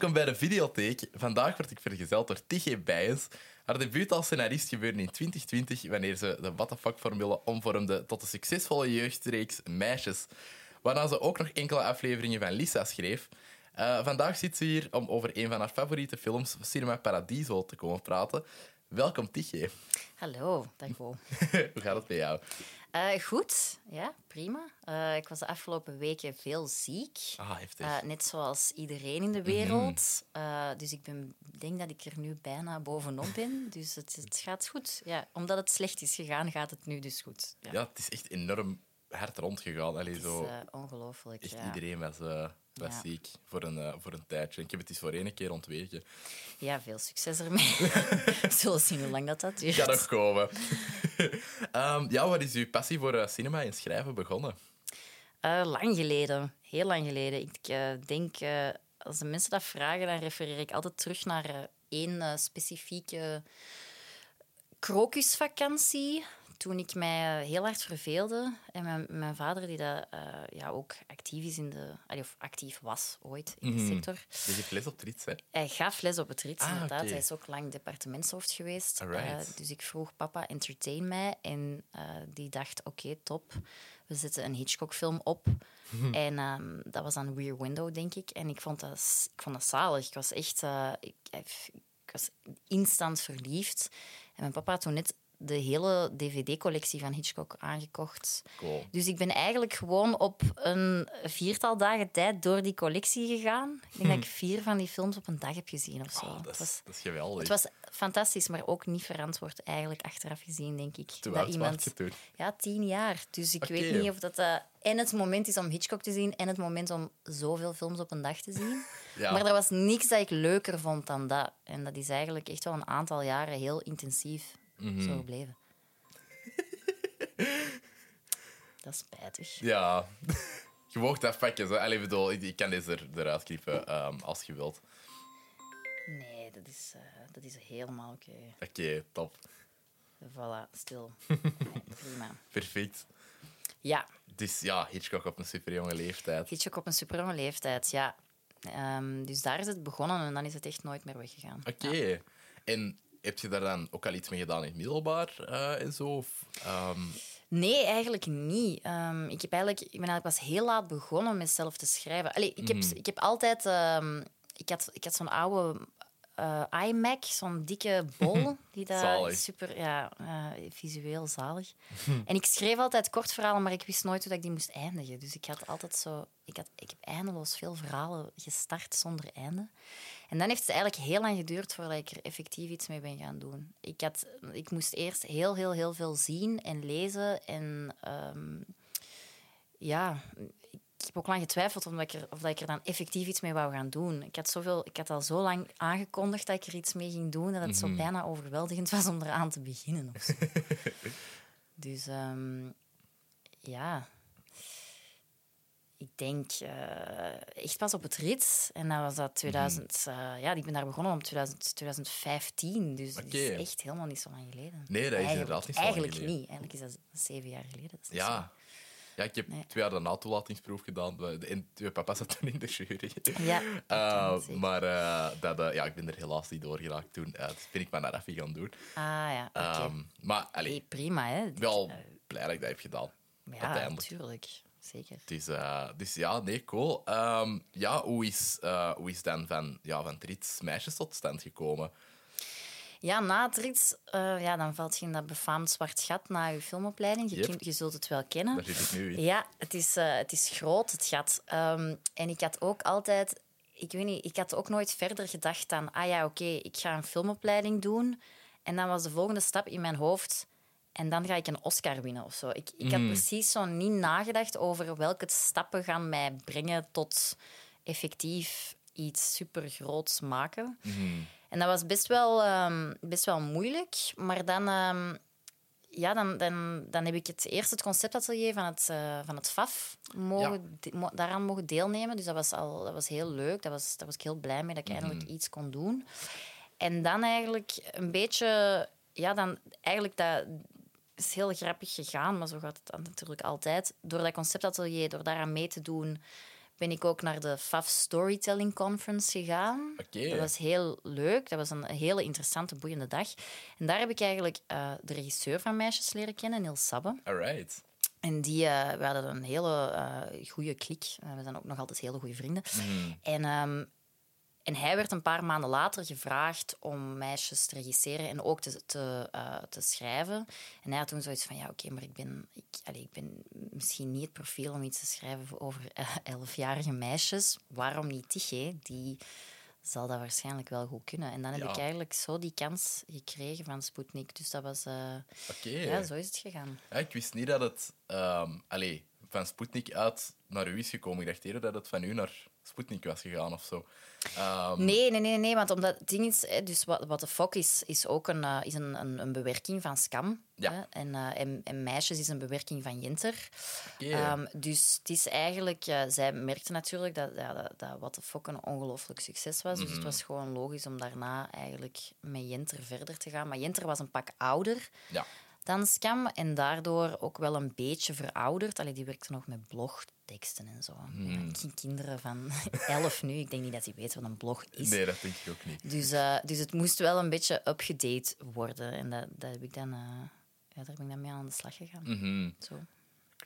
Welkom bij de Videotheek. Vandaag word ik vergezeld door Tigge Bijens. Haar debuut als scenarist gebeurde in 2020 wanneer ze de What the Fuck-formule omvormde tot de succesvolle jeugdreeks Meisjes. Waarna ze ook nog enkele afleveringen van Lisa schreef. Uh, vandaag zit ze hier om over een van haar favoriete films, Cinema Paradiso, te komen praten. Welkom, Tigge. Hallo, dag Bo. Hoe gaat het bij jou? Uh, goed, ja, prima. Uh, ik was de afgelopen weken veel ziek. Ah, heftig. Uh, net zoals iedereen in de wereld. -hmm. dus ik ben, denk dat ik er nu bijna bovenop ben. Dus het, het, gaat goed. Ja, omdat het slecht is gegaan, gaat het nu dus goed. Ja, ja het is echt enorm hard rondgegaan. Allee, het is zo, ongelooflijk. Echt ja. iedereen was, ja. ziek voor een, uh, voor een tijdje. Ik heb het eens voor één keer ontweken. Ja, veel succes ermee. We zullen zien hoe lang dat, dat duurt. Gaat nog komen. um, ja, wat is uw passie voor uh, cinema en schrijven begonnen? Uh, lang geleden. Heel lang geleden. Ik denk, als de mensen dat vragen, dan refereer ik altijd terug naar één specifieke krokusvakantie toen ik mij heel hard verveelde en mijn, mijn vader, die dat, uh, ja, ook actief is in de, of actief was ooit in de Mhm. sector. Je geeft les op het Rits, hè? Hij gaf les op het Rits, Ah, inderdaad. Hij is ook lang departementshoofd geweest. Eh, dus ik vroeg papa, entertain mij. En eh, die dacht, oké, top. We zetten een Hitchcock-film op. En ehm, dat was dan Rear Window, denk ik. En ik vond dat, ik vond dat zalig. Ik was echt... eh, ik, ik was instant verliefd. En mijn papa had toen net de hele dvd-collectie van Hitchcock aangekocht. Cool. Dus ik ben eigenlijk gewoon op een viertal dagen tijd door die collectie gegaan. Ik denk dat ik vier van die films op een dag heb gezien of zo. Oh, dat, is, was, dat is geweldig. het was fantastisch, maar ook niet verantwoord eigenlijk achteraf gezien, denk ik. Toen dat je toen? Ja, tien jaar. Dus ik weet niet of dat eh, en het moment is om Hitchcock te zien en het moment om zoveel films op een dag te zien. Ja. Maar er was niks dat ik leuker vond dan dat. En dat is eigenlijk echt wel een aantal jaren heel intensief Mhm. zo gebleven. dat is spijtig. Ja. Je mocht afpakken. Zo. Allee, bedoel, ik, ik kan deze er, eruit knippen ehm, als je wilt. Nee, dat is, eh, dat is helemaal oké. Oké, top. Voilà, stil. Nee, prima. Perfect. Ja, Dus ja, Hitchcock op een superjonge leeftijd. Hitchcock op een superjonge leeftijd, ja. Ehm, dus daar is het begonnen en dan is het echt nooit meer weggegaan. Oké. En heb je daar dan ook al iets mee gedaan in het middelbaar eh, en zo? Of, ehm, Nee, eigenlijk niet. Ehm, ik, heb eigenlijk, ik ben eigenlijk pas heel laat begonnen met zelf te schrijven. Allee, ik, heb, Mhm. ik heb altijd... ehm, ik had, ik had zo'n oude eh, iMac, zo'n dikke bol. Die daar super... Ja, eh, visueel zalig. en ik schreef altijd kort verhalen, maar ik wist nooit hoe dat ik die moest eindigen. Dus ik had altijd zo... Ik, had, ik heb eindeloos veel verhalen gestart zonder einde. En dan heeft het eigenlijk heel lang geduurd voordat ik er effectief iets mee ben gaan doen. Ik, had, ik moest eerst heel, heel, heel veel zien en lezen. En ehm, ja, ik heb ook lang getwijfeld of, ik er, of dat ik er dan effectief iets mee wou gaan doen. Ik had, zoveel, ik had al zo lang aangekondigd dat ik er iets mee ging doen, dat het zo bijna overweldigend was om eraan te beginnen. Of zo. dus ehm, ja, ik denk eh, echt pas op het rit. En dat was dat 2000... eh, ja, ik ben daar begonnen om 2000, 2015. Dus dat is echt helemaal niet zo lang geleden. Nee, dat is Eigenlijk- inderdaad niet zo lang Eigenlijk geleden. niet. Eigenlijk is dat zeven jaar geleden. Dat is ja. Ja, ik heb Nee. twee jaar daarna toelatingsproef gedaan. En twee papa zat toen in de jury. Ja, Eh, dat maar dat, ja, ik ben er helaas niet doorgeraakt toen. Dus ben ik maar naar Raffi gaan doen. Ah ja. Ehm, maar allee, prima, hè. wel blij dat ik dat heb gedaan. Ja, natuurlijk. Zeker. Dus, ja, nee, cool. Ehm, ja, hoe is, eh, hoe is dan van, ja, van Trits meisjes tot stand gekomen? Ja, na het rit, eh, ja, dan valt je in dat befaamd zwart gat na je filmopleiding. Je, Yep. je zult het wel kennen. Daar zit ik nu in. Ja, het is, het is groot, het gat. Ehm, en ik had ook altijd... Ik weet niet, ik had ook nooit verder gedacht dan... Ah ja, oké, ik ga een filmopleiding doen. En dan was de volgende stap in mijn hoofd... En dan ga ik een Oscar winnen of zo. Ik, ik had precies zo niet nagedacht over welke stappen gaan mij brengen tot effectief iets supergroots maken. En dat was best wel, ehm, best wel moeilijk. Maar dan, ehm, ja, dan, dan, dan heb ik het eerst het conceptatelier van het, eh, van het FAF mogen, mo- daaraan mogen deelnemen. Dus dat was, al, dat was heel leuk. Dat was, daar was ik heel blij mee dat ik eindelijk iets kon doen. En dan eigenlijk een beetje... Ja, dan eigenlijk dat is heel grappig gegaan, maar zo gaat het natuurlijk altijd. Door dat conceptatelier, door daaraan mee te doen, ben ik ook naar de FAF Storytelling Conference gegaan. Oké. Dat was heel leuk. Dat was een hele interessante, boeiende dag. En daar heb ik eigenlijk eh, de regisseur van Meisjes leren kennen, Niels Sabbe. Alright. En die, eh, we hadden een hele eh goede klik. We zijn ook nog altijd hele goede vrienden. En, ehm, en hij werd een paar maanden later gevraagd om meisjes te regisseren en ook te, te, eh, te schrijven. En hij had toen zoiets van, ja, oké, maar ik ben, ik, ik ben misschien niet het profiel om iets te schrijven over eh, elfjarige meisjes. Waarom niet Tige? Die zal dat waarschijnlijk wel goed kunnen. En dan heb Ja. ik eigenlijk zo die kans gekregen van Sputnik. Dus dat was... Oké. ja, zo is het gegaan. Ja, ik wist niet dat het allee, van Sputnik uit naar u is gekomen. Ik dacht eerder dat het van u naar Sputnik was gegaan of zo. Ehm, Nee, nee, nee, nee, want omdat het ding is, dus wat, wat de fok is, is ook een, eh, is een, een, een bewerking van Scam. Ja. Hè, en, eh, en, en Meisjes is een bewerking van Jinter. Ehm, dus het is eigenlijk, zij merkte natuurlijk dat, ja, dat, dat What the Fuck een ongelooflijk succes was. Dus Mhm. het was gewoon logisch om daarna eigenlijk met Jinter verder te gaan. Maar Jinter was een pak ouder ja. Dan Scam en daardoor ook wel een beetje verouderd. Allee, die werkte nog met blogteksten en zo. Ja, ki- kinderen van elf nu, ik denk niet dat die weten wat een blog is. Nee, dat denk ik ook niet. Dus, eh, dus het moest wel een beetje upgedate worden. En dat, dat heb ik dan, eh, ja, daar ben ik dan mee aan de slag gegaan. Mhm. Zo.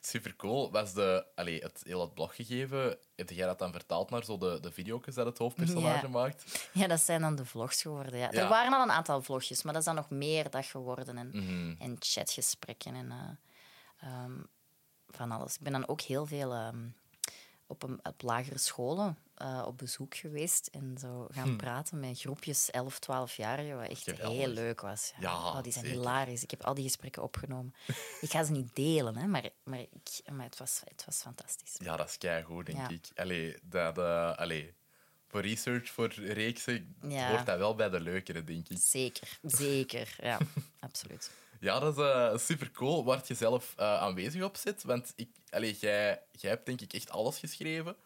Super cool. Was de, allee, het heel het bloggegeven, heb jij dat dan vertaald naar zo de, de video's dat het hoofdpersonage Ja. maakt? Ja, dat zijn dan de vlogs geworden. Ja. Ja. Er waren al een aantal vlogjes, maar dat is dan nog meer dat geworden. En, Mhm. en chatgesprekken en eh, ehm, van alles. Ik ben dan ook heel veel ehm, op, een, op lagere scholen eh, op bezoek geweest en zo gaan praten met groepjes 11, 12-jarigen, wat echt Hm. Geweldig. heel leuk was. Ja, oh, die zijn zeker. hilarisch. Ik heb al die gesprekken opgenomen. ik ga ze niet delen, hè, maar, maar, ik, maar het, was, het was fantastisch. Ja, dat is keigoed, denk Ja. ik. Allee, dat, allee, voor research, voor reeksen, Ja. hoort dat wel bij de leukere, denk ik. Zeker, zeker. Ja, absoluut. Ja, dat is eh, super cool. Waar je zelf aanwezig op zit. Want ik, allee, jij, jij hebt denk ik echt alles geschreven.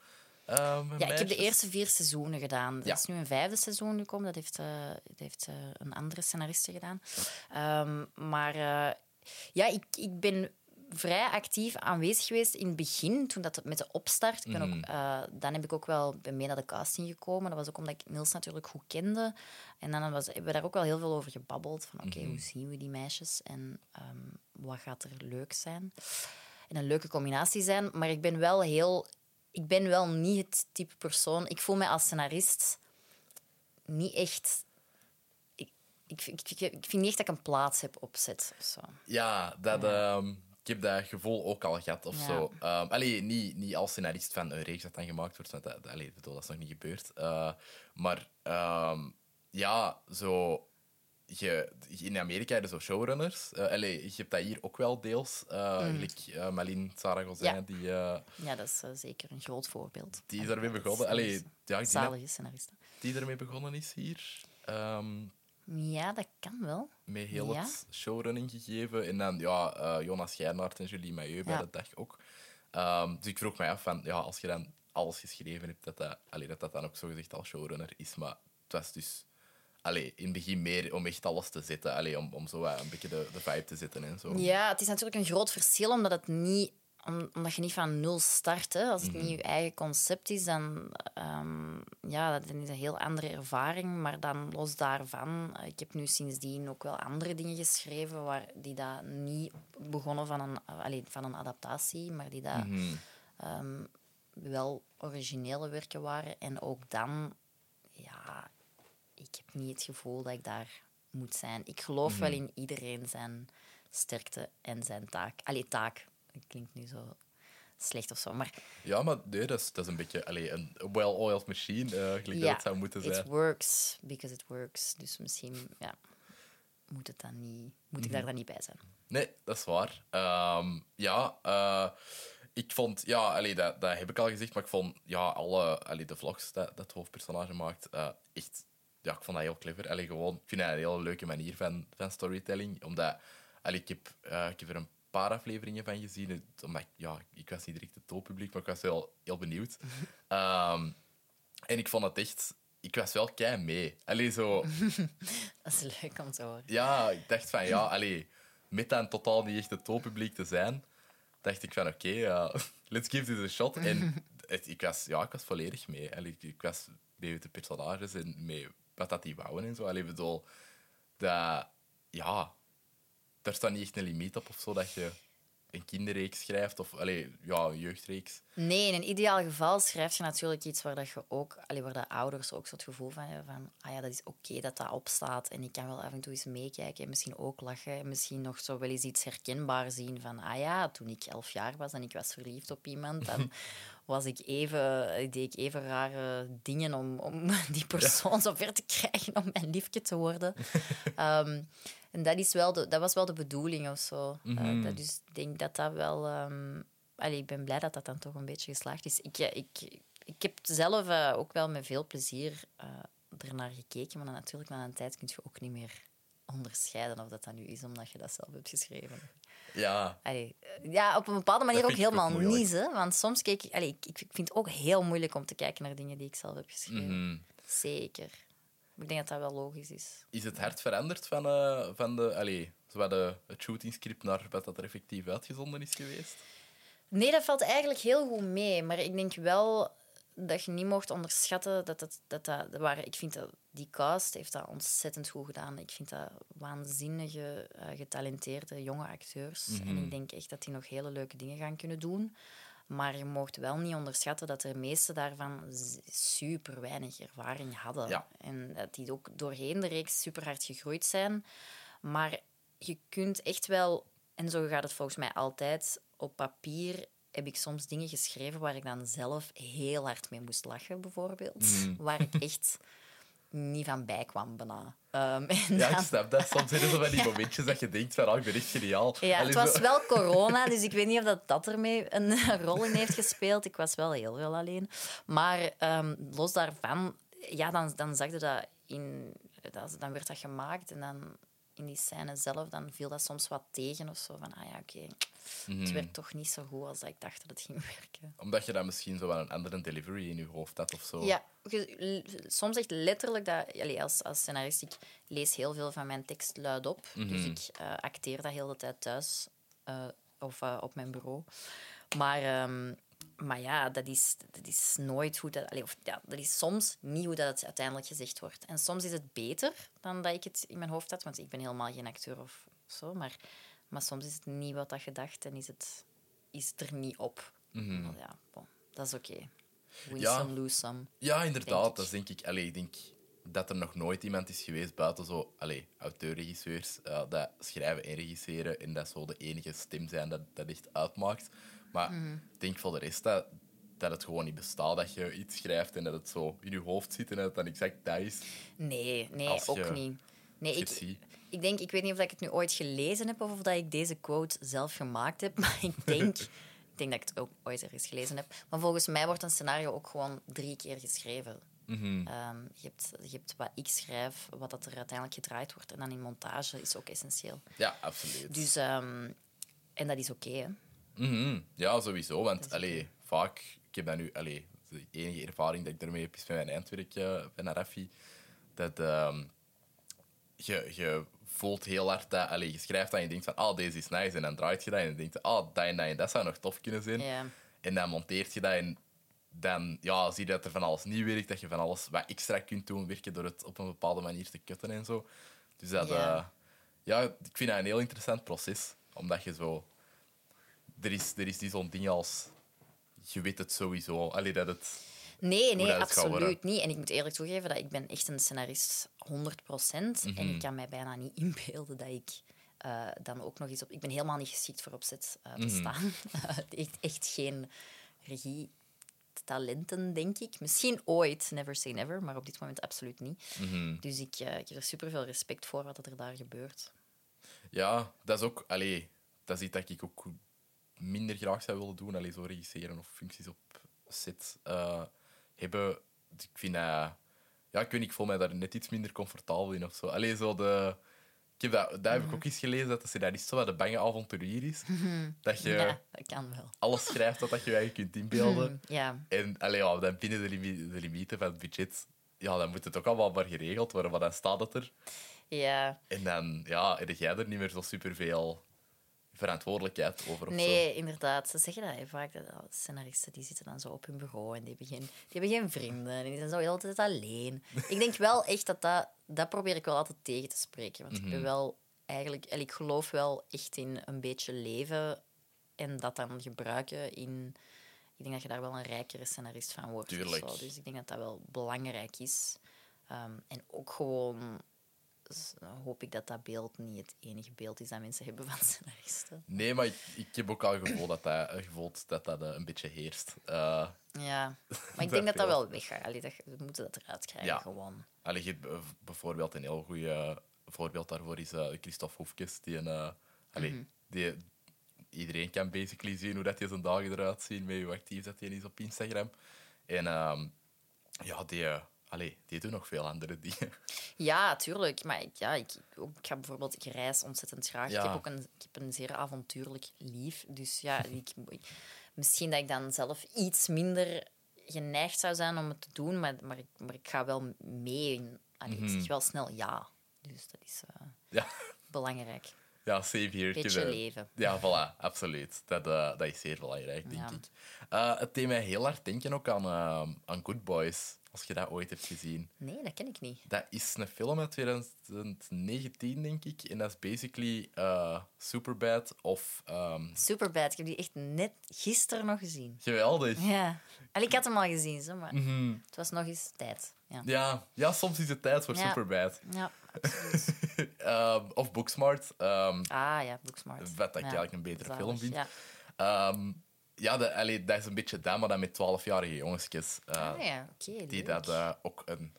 Eh, Ja, ik heb de eerste vier seizoenen gedaan. Er Ja. is nu een vijfde seizoen gekomen. Dat heeft, eh, dat heeft eh, een andere scenariste gedaan. Ehm, maar ja, ik, ik ben vrij actief aanwezig geweest in het begin, toen dat met de opstart. Ik ben ook, eh, dan heb ik ook wel ben mee naar de casting gekomen. Dat was ook omdat ik Niels natuurlijk goed kende. En dan was, hebben we daar ook wel heel veel over gebabbeld. Van oké, hoe zien we die meisjes en ehm, wat gaat er leuk zijn? En een leuke combinatie zijn. Maar ik ben wel heel... Ik ben wel niet het type persoon... Ik voel mij als scenarist niet echt... Ik, ik, ik, ik, ik vind niet echt dat ik een plaats heb op set. Of zo. Ja, dat, ehm, ik heb dat gevoel ook al gehad of Ja. zo. Ehm, allee, niet, niet als scenarist van een reeks dat dan gemaakt wordt, want dat, dat, allee, bedoel, dat is nog niet gebeurd. Eh, maar ehm, ja, zo... Je, in Amerika heb je zo showrunners. Allee, je hebt dat hier ook wel deels. Uh, uh, Malin Saragozijn, Ja. die, Ja, dat is zeker een groot voorbeeld. die is daarmee begonnen. Allee, ja, Zalige scenaristen. die ermee begonnen is hier. Ehm, Ja, dat kan wel. met heel Ja. het showrunning gegeven. En dan ja, Jonas Geirnaert en Julie Mailleu bij de dag ook. Ehm, dus ik vroeg mij af van, ja, als je dan alles geschreven hebt, dat dat, allee, dat, dat dan ook zogezegd al showrunner is. Maar het was dus allee, in het begin meer om echt alles te zetten. Allee, om, om zo wat een beetje de, de vibe te zetten en zo. Ja, het is natuurlijk een groot verschil, omdat, het niet, om- omdat je niet van nul start. Hè. Als het Mhm. niet je eigen concept is, dan, ehm, ja, dan is een heel andere ervaring. Maar dan los daarvan, eh, ik heb nu sindsdien ook wel andere dingen geschreven waar, die dat niet begonnen van een, allee, van een adaptatie, maar die dat Mhm. ehm, wel originele werken waren. En ook dan, ja, ik heb niet het gevoel dat ik daar moet zijn. Ik geloof wel in iedereen zijn sterkte en zijn taak. Allee, taak. Dat klinkt nu zo slecht of zo, maar Ja, maar nee, dat is, dat is een beetje allee, een well-oiled machine, eh gelijk dat het zou moeten it zijn. works because it works. Dus misschien, ja, moet, het dan niet, moet ik daar dan niet bij zijn. Nee, dat is waar. Ehm, ja, eh, ik vond... Ja, allee, dat, dat heb ik al gezegd, maar ik vond ja, alle allee, de vlogs dat dat hoofdpersonage maakt eh, echt... Ja, ik vond dat heel clever. Allee, gewoon, ik vind dat een hele leuke manier van, van storytelling. Omdat... Allee, ik, heb, eh, ik heb er een paar afleveringen van gezien. Omdat, ik- ja, ik was niet direct het toppubliek, maar ik was wel heel benieuwd. Ehm, en ik vond het echt... Ik was wel kei mee. Allee, zo... Dat is leuk om te horen. Ja, ik dacht van ja, allee, met dan totaal niet echt het toppubliek te zijn, dacht ik van oké, ja, let's give this a shot. En het- ik, was, ja, ik was volledig mee. Allee, ik, ik was mee met de personages en mee wat dat die wouden en zo. Allee, bedoel, dat, ja, daar staat niet echt een limiet op of zo dat je een kinderreeks schrijft of allee, ja, een jeugdreeks. Nee, in een ideaal geval schrijf je natuurlijk iets waar, dat je ook, allee, waar de ouders ook zo het gevoel van hebben van ah ja, dat is oké dat dat opstaat en ik kan wel af en toe eens meekijken en misschien ook lachen en misschien nog zo wel eens iets herkenbaar zien van ah ja, toen ik elf jaar was en ik was verliefd op iemand, dan was ik even, deed ik even rare dingen om, om die persoon zo ver te krijgen om mijn liefje te worden. Ehm, en dat, is wel de, dat was wel de bedoeling of zo. Eh, dat, dus ik denk dat dat wel... allee, ik ben blij dat dat dan toch een beetje geslaagd is. Ik, eh, ik, ik heb zelf eh, ook wel met veel plezier eh ernaar gekeken, maar dan natuurlijk na een tijd kun je ook niet meer onderscheiden of dat dat nu is omdat je dat zelf hebt geschreven. Ja, Allee, ja, op een bepaalde manier ook ook helemaal moeilijk. niet. Hè? Want soms kijk ik, allee, ik... Ik vind het ook heel moeilijk om te kijken naar dingen die ik zelf heb geschreven. mhm. Zeker. Ik denk dat dat wel logisch is. is het hard veranderd van, eh, van de, allee, de, het shootingscript naar wat dat er effectief uitgezonden is geweest? Nee, dat valt eigenlijk heel goed mee. Maar ik denk wel dat je niet mocht onderschatten dat dat... dat, dat waar, ik vind dat die cast heeft dat ontzettend goed gedaan. Ik vind dat waanzinnige, eh, getalenteerde jonge acteurs. En ik denk echt dat die nog hele leuke dingen gaan kunnen doen. Maar je mocht wel niet onderschatten dat de meeste daarvan super weinig ervaring hadden. Ja. En dat die ook doorheen de reeks super hard gegroeid zijn. Maar je kunt echt wel, en zo gaat het volgens mij altijd, op papier heb ik soms dingen geschreven waar ik dan zelf heel hard mee moest lachen, bijvoorbeeld. Waar ik echt niet van bij kwam, bijna. Ehm, Ja, dan- ik snap dat. Soms zijn er zo van die momentjes dat je denkt van, oh, ik ben echt geniaal. ja, Allee, het was zo- wel corona, dus ik weet niet of dat, dat ermee een rol in heeft gespeeld. Ik was wel heel veel alleen. Maar ehm, los daarvan, ja, dan, dan zag je dat in... Dat, dan werd dat gemaakt en dan in die scène zelf, dan viel dat soms wat tegen of zo. Van, ah ja, oké, Mhm. het werd toch niet zo goed als ik dacht dat het ging werken. Omdat je dan misschien zo wel een andere delivery in je hoofd had of zo. Ja, soms echt letterlijk dat... allee, als, als scenarist, ik lees heel veel van mijn tekst luid op. Dus ik eh, acteer dat heel de tijd thuis eh, of eh, op mijn bureau. Maar, ehm, maar ja, dat is, dat is nooit hoe dat... of, ja, dat is soms niet hoe dat het uiteindelijk gezegd wordt. En soms is het beter dan dat ik het in mijn hoofd had, want ik ben helemaal geen acteur of zo. Maar, maar soms is het niet wat dat gedacht en is het, is het er niet op. Maar ja, bon, dat is oké. Win Ja. some, lose some. Ja, inderdaad. Dat denk ik... Allee, ik denk dat er nog nooit iemand is geweest buiten zo... Allee, auteur-regisseurs, eh, dat schrijven en regisseren en dat zo de enige stem zijn dat dat echt uitmaakt. Maar Mhm. ik denk voor de rest dat, dat het gewoon niet bestaat dat je iets schrijft en dat het zo in je hoofd zit en dat het dan exact dat is. Nee, nee, Als je- ook niet. Nee, ik, ik denk, ik weet niet of ik het nu ooit gelezen heb of of dat ik deze quote zelf gemaakt heb, maar ik denk, ik denk dat ik het ook ooit ergens gelezen heb. Maar volgens mij wordt een scenario ook gewoon drie keer geschreven. Mhm. Ehm, je, hebt, je hebt wat ik schrijf, wat dat er uiteindelijk gedraaid wordt, en dan in montage is ook essentieel. Ja, absoluut. Dus, ehm, en dat is oké, Mhm. Ja, sowieso. Want allee, vaak, ik heb dat nu, allee, de enige ervaring dat ik daarmee heb is met mijn eindwerk eh, bij Narafi. Dat ehm, je, je voelt heel hard dat, allee, je schrijft dat en je denkt van, ah, deze is nice. En dan draait je dat en je, ah, dat en dat en dat zou nog tof kunnen zijn. En dan monteert je dat en dan ja, zie je dat er van alles niet werkt, dat je van alles wat extra kunt doen, werken door het op een bepaalde manier te kutten en zo. Dus dat, Ja. eh, ja, ik vind dat een heel interessant proces, omdat je zo... Er is, er is die zo'n ding als... Je weet het sowieso. Allee, dat het... Nee, nee, absoluut niet. En ik moet eerlijk toegeven dat ik ben echt een scenarist 100%. Mhm. En ik kan mij bijna niet inbeelden dat ik eh, dan ook nog eens op... Ik ben helemaal niet geschikt voor opzet eh, te Mhm. staan. echt, echt geen regietalenten, denk ik. Misschien ooit, never say never, maar op dit moment absoluut niet. Mhm. Dus ik, eh, ik heb er superveel respect voor wat er daar gebeurt. Ja, dat is ook... Allee, dat is iets dat ik ook minder graag zou willen doen. Allee, zo regisseren of functies op set eh, hebben. Ik vind. Ja, ik weet niet, ik voel mij daar net iets minder comfortabel in of zo. Allee, zo de... Ik heb dat, dat heb ik ook eens gelezen, dat de scenarist zo wat de bange avonturier is. Dat je Ja, dat kan wel. alles schrijft wat dat je je eigen kunt inbeelden. Ja, En allee, ja, dan binnen de, limi- de limieten van het budget, ja, dan moet het ook allemaal maar geregeld worden, maar dan staat het er. ja. En dan ja, heb jij er niet meer zo superveel verantwoordelijkheid over of zo. Nee, inderdaad. Ze zeggen dat hè, vaak. Dat scenaristen die zitten dan zo op hun bureau en die hebben geen, die hebben geen vrienden. En die zijn zo heel de tijd alleen. ik denk wel echt dat dat... Dat probeer ik wel altijd tegen te spreken. Want ik ben wel eigenlijk... en Ik geloof wel echt in een beetje leven en dat dan gebruiken in... Ik denk dat je daar wel een rijkere scenarist van wordt. Tuurlijk. Dus ik denk dat dat wel belangrijk is. Ehm, en ook gewoon... s- hoop ik dat dat beeld niet het enige beeld is dat mensen hebben van scenaristen. Nee, maar ik, ik heb ook al gevoel dat dat, eh, gevoeld dat, dat eh, een beetje heerst. Eh, Ja, maar ik denk dat dat wel. weggaat. Allee, dat, we moeten dat eruit krijgen, Ja. gewoon. allee, bijvoorbeeld een heel goed voorbeeld daarvoor is Christophe Hoefkes. Die een, Mhm. die, iedereen kan basically zien hoe dat hij zijn dagen eruit zien, met hoe actief dat hij is op Instagram. En ehm, ja, die, allee, die doen nog veel andere dingen. Ja, tuurlijk. Maar ik, ja, ik, ook, ik ga bijvoorbeeld, ik reis ontzettend graag. Ik, heb ook een, ik heb een zeer avontuurlijk lief. Dus ja, ik, misschien dat ik dan zelf iets minder geneigd zou zijn om het te doen. Maar, maar, ik, maar ik ga wel mee. In, allee, Ik zeg wel snel ja. Dus dat is eh, ja, belangrijk. ja, save here. Beetje leven. Ja, voilà, absoluut. Dat, eh, dat is zeer belangrijk, denk Ja. ik. Eh, het deed mij heel hard denken ook aan, aan Good Boys, als je dat ooit hebt gezien. Nee, dat ken ik niet. Dat is een film uit 2019, denk ik. En dat is basically eh, Superbad of... ehm, Superbad. Ik heb die echt net gisteren nog gezien. geweldig. Ja. Allee, ik had hem al gezien, zo, maar Mhm. het was nog eens tijd. Ja, Ja, ja, soms is het tijd voor Ja. Superbad. ja absoluut. Ehm, of Booksmart. ehm, Ah ja, Booksmart. Wat dat ik Ja, eigenlijk een betere zalig, film vind. Ja. Ja, de, allee, dat is een beetje dat, maar dan met 12-jarige jongensjes. eh, Ah ja, oké. die dat eh, ook een...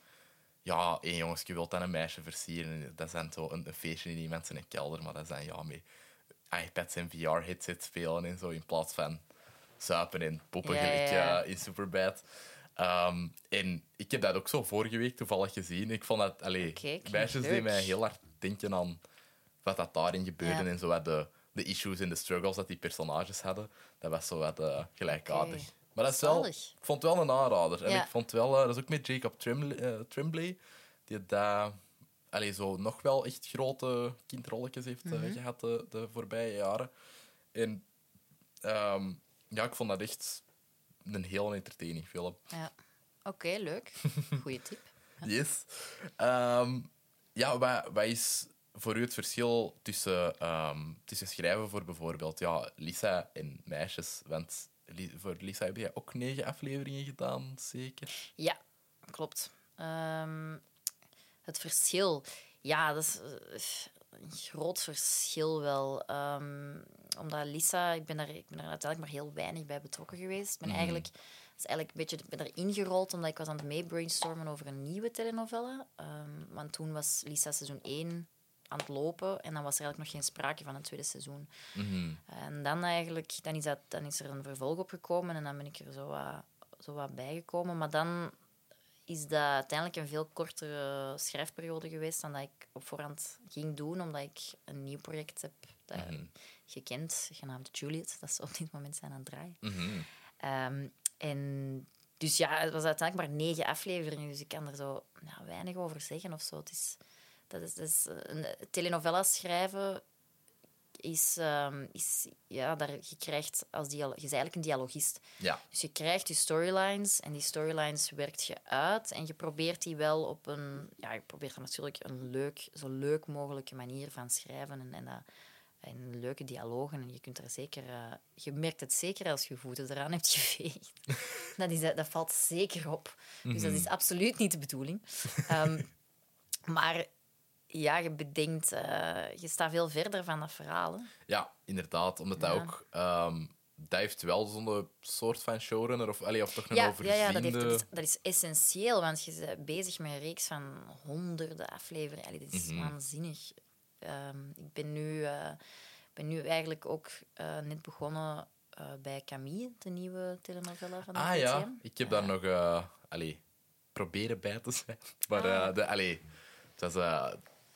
Ja, één jongensje wil dan een meisje versieren. En Dat zijn zo een, een feestje in iemand zijn kelder, maar dat zijn ja, met iPads en VR-headsets spelen en zo, in plaats van zuipen en poppen, Ja, ja, gelijk ja. eh, in Superbad. Ehm, en ik heb dat ook zo vorige week toevallig gezien. Ik vond dat... Allee, meisjes die mij heel hard denken aan wat dat daarin gebeurde Ja. en zo wat de, de issues en de struggles dat die personages hadden. Dat was zo wat eh, gelijkaardig. Maar dat is wel, ik vond het wel een aanrader. En Ja. ik vond wel, eh, dat is ook met Jacob Trimley, eh, Tremblay, die daar allee, zo nog wel echt grote kindrolletjes heeft Mhm. gehad de, de voorbije jaren. En ehm, ja, ik vond dat echt een heel entertaining film. Ja. Oké, leuk. Goeie tip. Yes. Ehm, ja, wat, wat is voor u het verschil tussen, ehm, tussen schrijven voor bijvoorbeeld ja, Lisa en meisjes? Want voor Lisa heb jij ook negen afleveringen gedaan, zeker? Ja, klopt. Ehm, het verschil. Ja, dat is eh, een groot verschil wel. Ehm, omdat Lisa, ik ben, daar, ik ben daar uiteindelijk maar heel weinig bij betrokken geweest. Ik ben eigenlijk, het is eigenlijk een beetje ik ben erin gerold omdat ik was aan het mee brainstormen over een nieuwe telenovelle. Want toen was Lisa seizoen 1 aan het lopen en dan was er eigenlijk nog geen sprake van een tweede seizoen. Mhm. En dan eigenlijk, dan is, dat, dan is er een vervolg op gekomen en dan ben ik er zo wat, zo wat bijgekomen. Maar dan is dat uiteindelijk een veel kortere schrijfperiode geweest dan dat ik op voorhand ging doen, omdat ik een nieuw project heb dat Mhm. gekend, genaamd Juliet, dat ze op dit moment zijn aan het draaien. Mhm. Ehm, en dus ja, het was uiteindelijk maar negen afleveringen, dus ik kan er zo ja, weinig over zeggen of zo. Het is, dat is, dat is eh, een telenovela schrijven is, ehm, is ja, daar, je krijgt als je is eigenlijk een dialogist. Ja. Dus je krijgt je storylines en die storylines werkt je uit en je probeert die wel op een, ja, je probeert er natuurlijk een leuk, zo leuk mogelijke manier van schrijven en, en, dat, en leuke dialogen. En je kunt er zeker, je merkt het zeker als je voeten eraan hebt geveegd. dat, is, dat valt zeker op. Dus dat is absoluut niet de bedoeling. Ehm, maar ja, je bedenkt, eh, je staat veel verder van dat verhaal. hè. ja, inderdaad. Omdat dat Ja. ook... dat heeft wel zo'n soort van showrunner, of, allee, of toch een Ja, ja, overziende... ja dat, heeft, dat, is, dat is essentieel, want je bent bezig met een reeks van honderden afleveringen. Allee, dat is Mhm. waanzinnig. Ehm, ik ben nu, eh, ben nu eigenlijk ook eh, net begonnen bij Camille, de nieuwe telenovela van de Ah ja, ik heb daar nog... allee, proberen bij te zijn. Maar Ah. de, allee, dat is...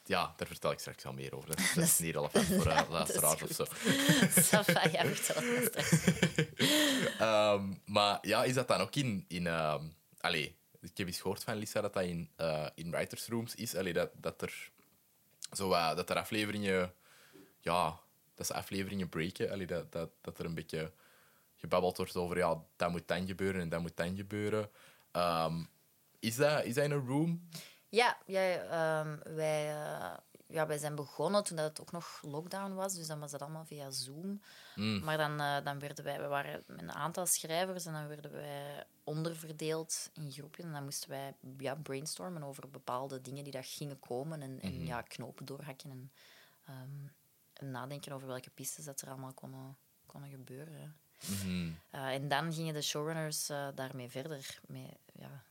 eh, ja, daar vertel ik straks wel meer over. Dat, is- dat is niet relevant voor uh, luisteraars of zo. Ça va, ja, vertel het straks. Ehm, maar ja, is dat dan ook in... in allee, ik heb eens gehoord van Lisa dat dat in, eh, in writers' rooms is. Allee, dat, dat er zo wat- dat er afleveringen ja, dat ze afleveringen breken. Allee, dat, dat, dat er een beetje gebabbeld wordt over ja, dat moet dan gebeuren en dat moet dan gebeuren. Ehm, is, dat, is dat in een room? Ja, ja ehm, wij, eh, ja, wij zijn begonnen toen dat het ook nog lockdown was. Dus dan was dat allemaal via Zoom. Mm. Maar dan, eh, dan werden wij... We waren met een aantal schrijvers en dan werden wij onderverdeeld in groepjes. En dan moesten wij ja, brainstormen over bepaalde dingen die dat gingen komen. En, en Mhm. ja, knopen doorhakken. En, ehm, en nadenken over welke pistes dat er allemaal konden, konden gebeuren. Mhm. Eh, en dan gingen de showrunners daarmee verder. Met ja,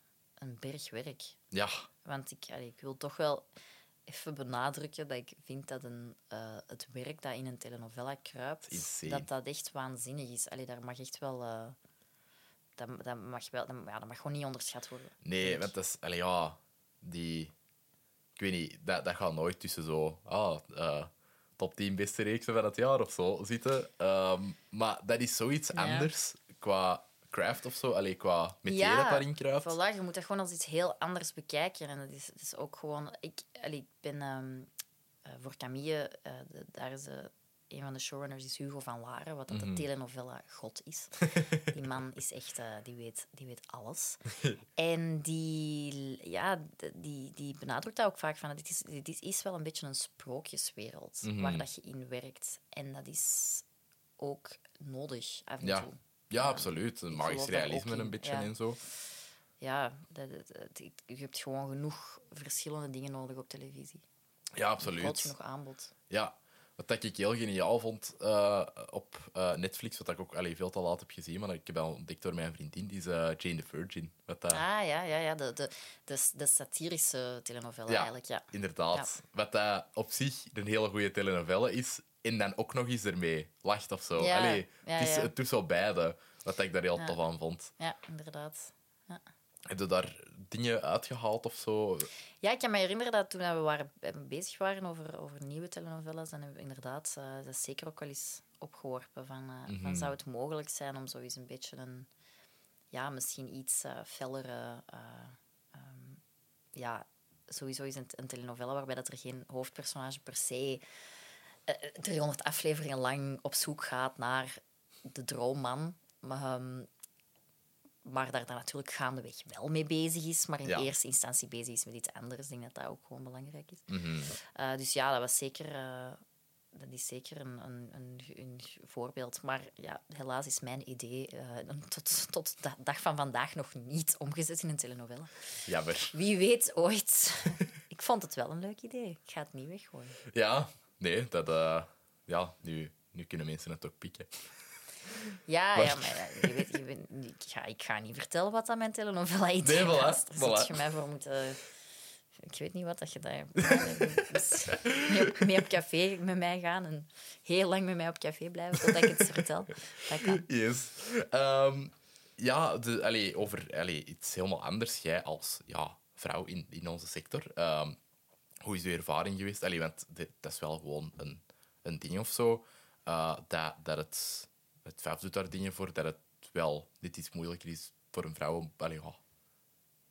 een berg werk. Ja, Want ik, allee, ik wil toch wel even benadrukken dat ik vind dat een, eh, het werk dat in een telenovela kruipt, Insane. dat dat echt waanzinnig is. Allee, daar mag echt wel... eh, dat, dat, mag wel dat, ja, dat mag gewoon niet onderschat worden. nee, want dat is... Allee, ja, die... Ik weet niet, dat, dat gaat nooit tussen zo... Ah, eh, top 10 beste reeksen van het jaar of zo zitten. Ehm, maar dat is zoiets Ja. anders qua craft of zo. Allee, qua metier Ja, dat daarin kruipt. Voilà, je moet dat gewoon als iets heel anders bekijken. En dat is, dat is ook gewoon... Ik, allee, ik ben ehm, eh, voor Camille... eh, de- daar is eh, een van de showrunners is Hugo van Laren, wat dat Mhm. de telenovela god is. die man is echt... die, weet, die weet alles. en die, ja, die, die benadrukt dat ook vaak van... Dit is, dit is, wel een beetje een sprookjeswereld Mhm. waar dat je in werkt. En dat is ook nodig, af en Ja. toe. Ja, absoluut. Een magisch realisme een beetje ja. en zo. ja, dat, dat- dat- je hebt gewoon genoeg verschillende dingen nodig op televisie. Ja, Groot absoluut. genoeg aanbod. Ja, wat ik heel geniaal vond eh, op eh, Netflix, wat ik ook allee, veel te laat heb gezien, maar ik heb al ontdekt door mijn vriendin, die is eh, Jane the Virgin. Wat Ah ja, ja, ja de, de, de, de satirische telenovela Ja. eigenlijk. Ja. Inderdaad. Wat dat op zich een hele goede telenovelle is, en dan ook nog eens ermee lacht of zo. Ja, Allee, ja, het, is, het doet zo beide, wat ik daar heel tof aan vond. ja, inderdaad. Heb je daar dingen uitgehaald of zo? Ja, ik kan me herinneren dat toen we waren, eh, bezig waren over, over nieuwe telenovelas, dan hebben we inderdaad eh, dat is zeker ook wel eens opgeworpen. Van, eh, van, zou het mogelijk zijn om zo eens een beetje een, ja, misschien iets eh fellere, eh, ehm, ja, sowieso is een, een telenovela waarbij dat er geen hoofdpersonage per se 300 afleveringen lang op zoek gaat naar de droomman. Maar, ehm, maar daar dan natuurlijk gaandeweg wel mee bezig is, maar in Ja. eerste instantie bezig is met iets anders. Ik denk dat dat ook gewoon belangrijk is. Mhm. Eh, dus ja, dat was zeker, eh, dat is zeker een, een, een, een voorbeeld. Maar ja, helaas is mijn idee eh, tot, tot de dag van vandaag nog niet omgezet in een telenovela. Jammer. Wie weet ooit. ik vond het wel een leuk idee. Ik ga het niet weggooien. Ja, nee, dat... eh, ja, nu, nu kunnen mensen het ook pikken. Ja, Maar- ja maar ja, je weet, je weet, ik, ga, ik ga niet vertellen wat dat mijn telenovela-idee Nee, voilà, was. Daar voilà. je mij voor moeten... Ik weet niet wat dat je daar... Dus mee, op, mee op café met mij gaan en heel lang met mij op café blijven totdat ik het vertel. Dat kan. Yes. Ehm, ja, de, allee, over allee, iets helemaal anders. Jij als ja, vrouw in, in onze sector. ehm, hoe is uw ervaring geweest? Allee, want dit, dat is wel gewoon een, een ding of zo. eh, dat, dat het... Het vijf doet daar dingen voor dat het wel dit iets moeilijker is voor een vrouw om allee, ja,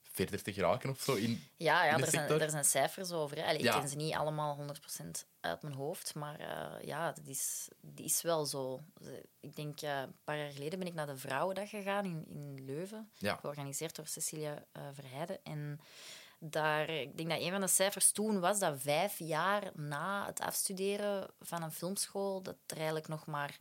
verder te geraken of zo. In, Ja, ja in er, zijn, er zijn cijfers over. Allee, Ik ken ze niet allemaal 100% uit mijn hoofd, maar eh, ja, dat is, die is wel zo. Ik denk, eh, een paar jaar geleden ben ik naar de Vrouwendag gegaan in, in Leuven, Ja. georganiseerd door Cecilia Verheijden. En daar, ik denk dat een van de cijfers toen was dat vijf jaar na het afstuderen van een filmschool, dat er eigenlijk nog maar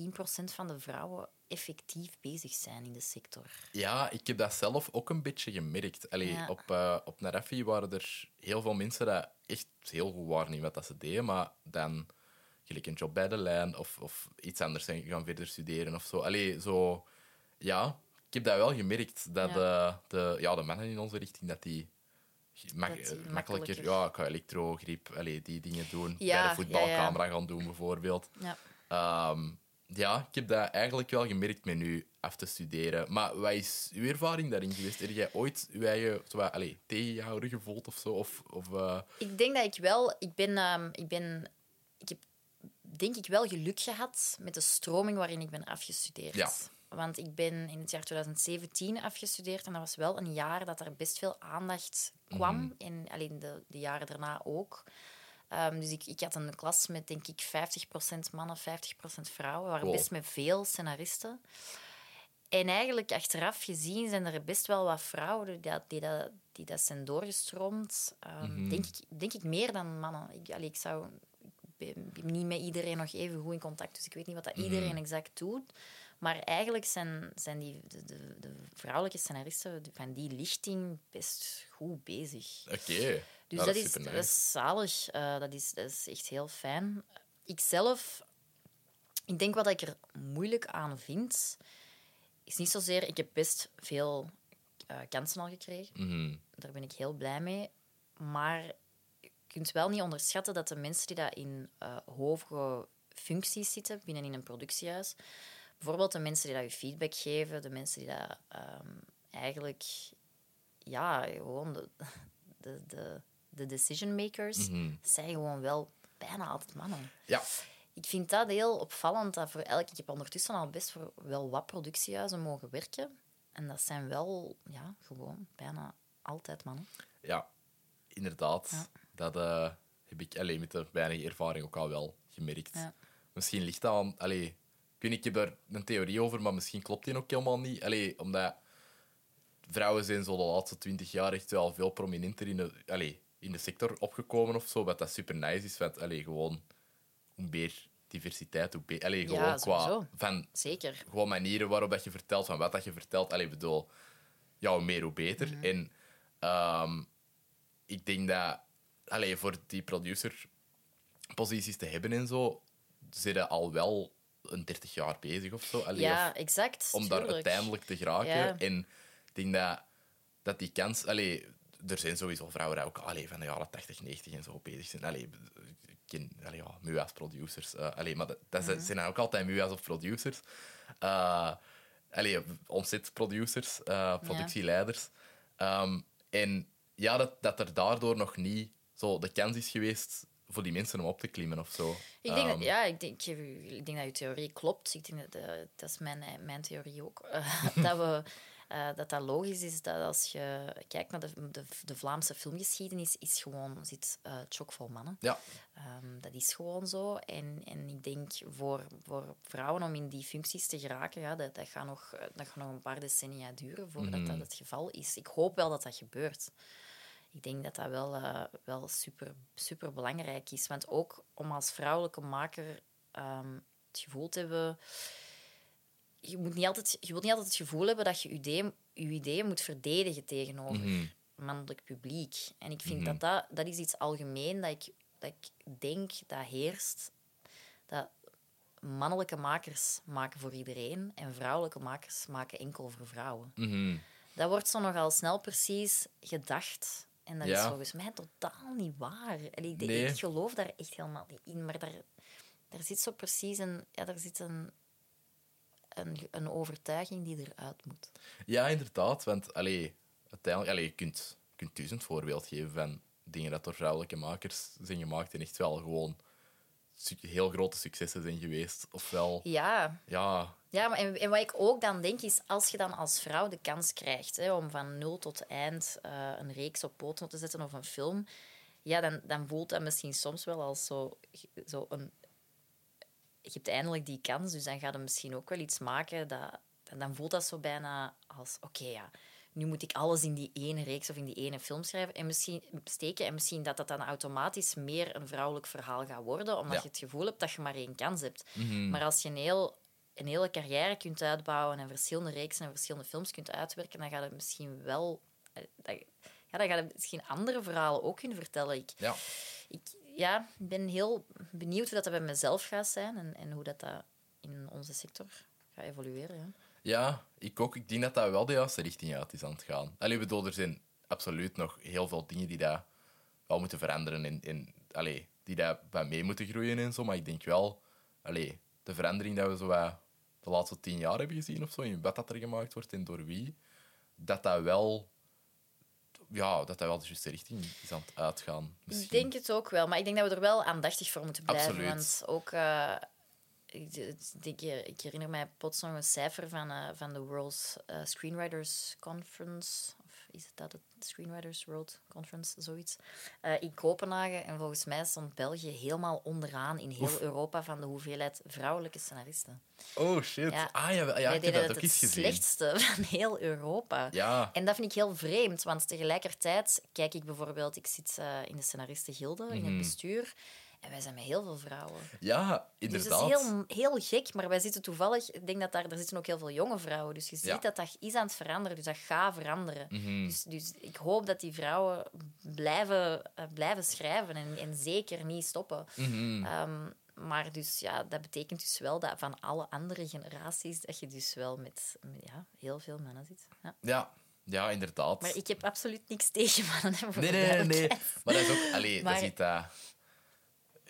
10% van de vrouwen effectief bezig zijn in de sector. Ja, ik heb dat zelf ook een beetje gemerkt. Allee, Ja. Op, eh op Narafi waren er heel veel mensen die echt heel goed waren in wat dat ze deden, maar dan gelijk een job bij de lijn of, of iets anders zijn gaan verder studeren of zo. Allee, zo... Ja, ik heb dat wel gemerkt, dat Ja. De, de, ja, de mannen in onze richting, dat die... mak- die makkelijker, makkelijker- ja, qua elektrogriep, allee, die dingen doen. Ja, bij de voetbalcamera ja, gaan doen, bijvoorbeeld. Ja. Ehm, ja, ik heb dat eigenlijk wel gemerkt met nu af te studeren. Maar wat is uw ervaring daarin geweest? Heb jij ooit uw eigen allee, tegenhouden gevoeld of zo? Of, of, eh, Ik denk dat ik wel... Ik ben... ehm, ik ben ik heb denk ik wel geluk gehad met de stroming waarin ik ben afgestudeerd. Ja. Want ik ben in het jaar 2017 afgestudeerd en dat was wel een jaar dat er best veel aandacht kwam. Mhm. En alleen de, de jaren daarna ook. Ehm, dus ik, ik had een klas met, denk ik, 50% mannen, 50% vrouwen. We waren Wow. best met veel scenaristen. En eigenlijk, achteraf gezien, zijn er best wel wat vrouwen die dat, die dat, die dat zijn doorgestroomd. Ehm, denk, ik, denk ik meer dan mannen. Ik, allee, ik zou... Ik ben, ben niet met iedereen nog even goed in contact, dus ik weet niet wat dat iedereen exact doet. Maar eigenlijk zijn, zijn die, de, de, de vrouwelijke scenaristen van die lichting best goed bezig. Oké. Dus Ja, dat, is, supernice. dat is zalig. Eh, dat, is, dat is echt heel fijn. Ikzelf, ik denk wat ik er moeilijk aan vind, is niet zozeer... Ik heb best veel eh, kansen al gekregen. Mhm. Daar ben ik heel blij mee. Maar je kunt wel niet onderschatten dat de mensen die dat in eh hoge functies zitten binnen in een productiehuis, bijvoorbeeld de mensen die dat je feedback geven, de mensen die dat ehm, eigenlijk, ja, gewoon de, de, de, de decision makers, Mhm. zijn gewoon wel bijna altijd mannen. Ja. Ik vind dat heel opvallend. Dat voor elk, ik heb ondertussen al best voor wel wat productiehuizen mogen werken. En dat zijn wel ja, gewoon bijna altijd mannen. Ja, inderdaad. Ja. Dat eh, heb ik alleen met de weinige ervaring ook al wel gemerkt. Ja. Misschien ligt dat aan... Allee, weet niet, ik heb er een theorie over, maar misschien klopt die ook helemaal niet. Allee, omdat vrouwen zijn zo de laatste twintig jaar echt wel veel prominenter in de, allee, in de sector opgekomen of zo. Wat dat super nice is. Want, allee, gewoon, hoe meer diversiteit, hoe beter. Allee, Ja, gewoon qua... Van, Zeker. gewoon manieren waarop dat je vertelt, van wat dat je vertelt. Allee, bedoel, ja, hoe meer, hoe beter. Mhm. En ehm, ik denk dat, allee, voor die producerposities te hebben en zo, zitten al wel een 30 jaar bezig of zo. Allee, Ja, of exact. om daar uiteindelijk te geraken. Ja. En ik denk dat, dat die kans... Allee, er zijn sowieso vrouwen die ook allee, van de jaren 80, 90 en zo bezig zijn. Allee, ik ken allee, ja, MUA's producers. eh allee, maar dat, dat Mhm. zijn- ook altijd MUA's of producers. Eh allee, eh, productieleiders. Ehm, en ja, dat, dat er daardoor nog niet zo de kans is geweest voor die mensen om op te klimmen of zo. Ik denk, Ehm, dat, ja, ik denk, ik, denk dat je theorie klopt. Ik denk dat, eh, dat is mijn, mijn theorie ook. Eh, dat, we, eh, dat dat logisch is dat als je kijkt naar de, de, de Vlaamse filmgeschiedenis, is gewoon, zit eh chockvol mannen. ja, Ehm, dat is gewoon zo. En, en ik denk voor, voor vrouwen om in die functies te geraken, ja, dat, dat, gaat nog, eh, dat gaat nog een paar decennia duren voordat dat het geval is. Ik hoop wel dat dat gebeurt. Ik denk dat dat wel, eh, wel super, super belangrijk is. Want ook om als vrouwelijke maker ehm, het gevoel te hebben. Je, moet niet altijd, je wilt niet altijd het gevoel hebben dat je je ideeën, je ideeën moet verdedigen tegenover Mhm. mannelijk publiek. En ik vind dat, dat dat is iets algemeen dat ik, dat ik denk dat heerst. Dat mannelijke makers maken voor iedereen en vrouwelijke makers maken enkel voor vrouwen. mhm. Dat wordt zo nogal snel precies gedacht. En dat is volgens mij totaal niet waar. En ik, Nee. ik geloof daar echt helemaal niet in. Maar daar, daar zit zo precies een, ja, daar zit een, een, een overtuiging die eruit moet. Ja, inderdaad. Want allee, uiteindelijk, allee, je kunt, je kunt duizend voorbeeld geven van dingen dat door vrouwelijke makers zijn gemaakt en echt wel gewoon heel grote successen zijn geweest. Ofwel, Ja, ja, Ja, maar en, en wat ik ook dan denk is, als je dan als vrouw de kans krijgt hè, om van nul tot eind eh, een reeks op poten te zetten of een film, ja, dan, dan voelt dat misschien soms wel als zo, zo een... Je hebt eindelijk die kans, dus dan gaat het misschien ook wel iets maken dat... En dan voelt dat zo bijna als, oké, ja, nu moet ik alles in die ene reeks of in die ene film schrijven en misschien steken. En misschien dat dat dan automatisch meer een vrouwelijk verhaal gaat worden, omdat Ja. je het gevoel hebt dat je maar één kans hebt. Mhm. Maar als je een, heel, een hele carrière kunt uitbouwen en verschillende reeksen en verschillende films kunt uitwerken, dan gaat het misschien wel... eh, dat- ja, dan gaat het misschien andere verhalen ook kunnen vertellen. Ik, ja. ik ja, ben heel benieuwd hoe dat, dat bij mezelf gaat zijn en, en hoe dat, dat in onze sector gaat evolueren. Ja. Ja, ik ook. Ik denk dat dat wel de juiste richting uit is aan het gaan. Allee, bedoel, er zijn absoluut nog heel veel dingen die daar wel moeten veranderen en, en allee, die daar bij mee moeten groeien en zo. Maar ik denk wel, allee, de verandering dat we zo wat de laatste tien jaar hebben gezien of zo, in wat dat er gemaakt wordt en door wie, dat dat wel, ja, dat dat wel de juiste richting is aan het uitgaan. Misschien. Ik denk het ook wel, maar ik denk dat we er wel aandachtig voor moeten blijven. Absoluut. Want ook, eh, ik, ik, ik herinner mij plots nog een cijfer van, eh, van de World eh, Screenwriters Conference. Of is het dat, het Screenwriters World Conference, zoiets. eh, in Kopenhagen. En volgens mij stond België helemaal onderaan in heel Europa van de hoeveelheid vrouwelijke scenaristen. Oh shit. Ja. Ah ja, ja ik heb dat het ook het eens gezien. slechtste van heel Europa. Ja. En dat vind ik heel vreemd, want tegelijkertijd kijk ik bijvoorbeeld, ik zit in de scenaristengilde, in Mhm. het bestuur, en wij zijn met heel veel vrouwen. ja, Dus inderdaad. dat is heel, heel gek, maar wij zitten toevallig, ik denk dat daar, er zitten ook heel veel jonge vrouwen, dus je ziet Ja. dat dat is aan het veranderen, dus dat gaat veranderen. Mhm. Dus, dus ik hoop dat die vrouwen blijven, eh, blijven schrijven en, en zeker niet stoppen. Mhm. Ehm, maar dus ja, dat betekent dus wel dat van alle andere generaties dat je dus wel met, met, ja, heel veel mannen zit. Ja. Ja. ja, inderdaad. Maar ik heb absoluut niks tegen mannen. hè, Nee, nee, nee. Maar dat is ook... Allee, Maar- dat is iets dat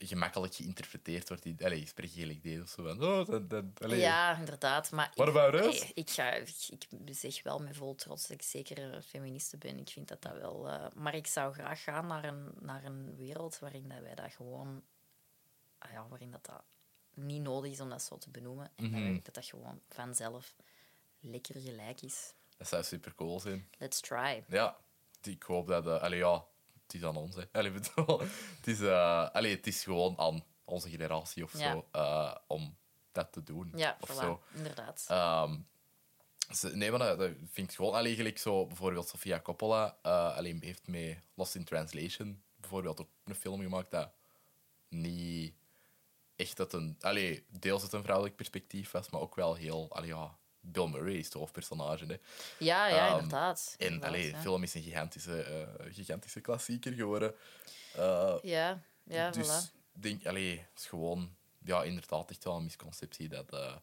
gemakkelijk geïnterpreteerd wordt. Die, allee, ik spreek gelijk deed of zo van... Oh, dat, dat, allee. Ja, inderdaad. Maar What ik, about us? eh, ik, ga, ik, ik zeg wel met vol trots dat ik zeker een feministe ben. Ik vind dat dat wel... eh, maar ik zou graag gaan naar een, naar een wereld waarin dat wij dat gewoon... ah ja, waarin dat, dat niet nodig is om dat zo te benoemen. En dat wij- dat dat gewoon vanzelf lekker gelijk is. Dat zou super cool zijn. Let's try. Ja, ik hoop dat... allee, ja, het is aan ons. Hè. Allee, bedoel, het, is, allee, het is gewoon aan onze generatie of Ja. zo eh, om dat te doen. Ja, of voilà, zo. inderdaad. Ze- nee, maar dat, dat vind ik gewoon... Allee, gelijk zo, bijvoorbeeld Sofia Coppola allee, heeft met Lost in Translation bijvoorbeeld ook een film gemaakt dat niet echt dat een... Allee, deels het een vrouwelijk perspectief was, maar ook wel heel... Allee, ja, Bill Murray is het hoofdpersonage, hè. ja, ja, ehm, inderdaad. En Inderdaad, allee, ja. de film is een gigantische, eh, gigantische klassieker geworden. Eh, Ja, ja, dus voilà. denk, allee, het is gewoon... Ja, inderdaad, echt wel een misconceptie dat, eh,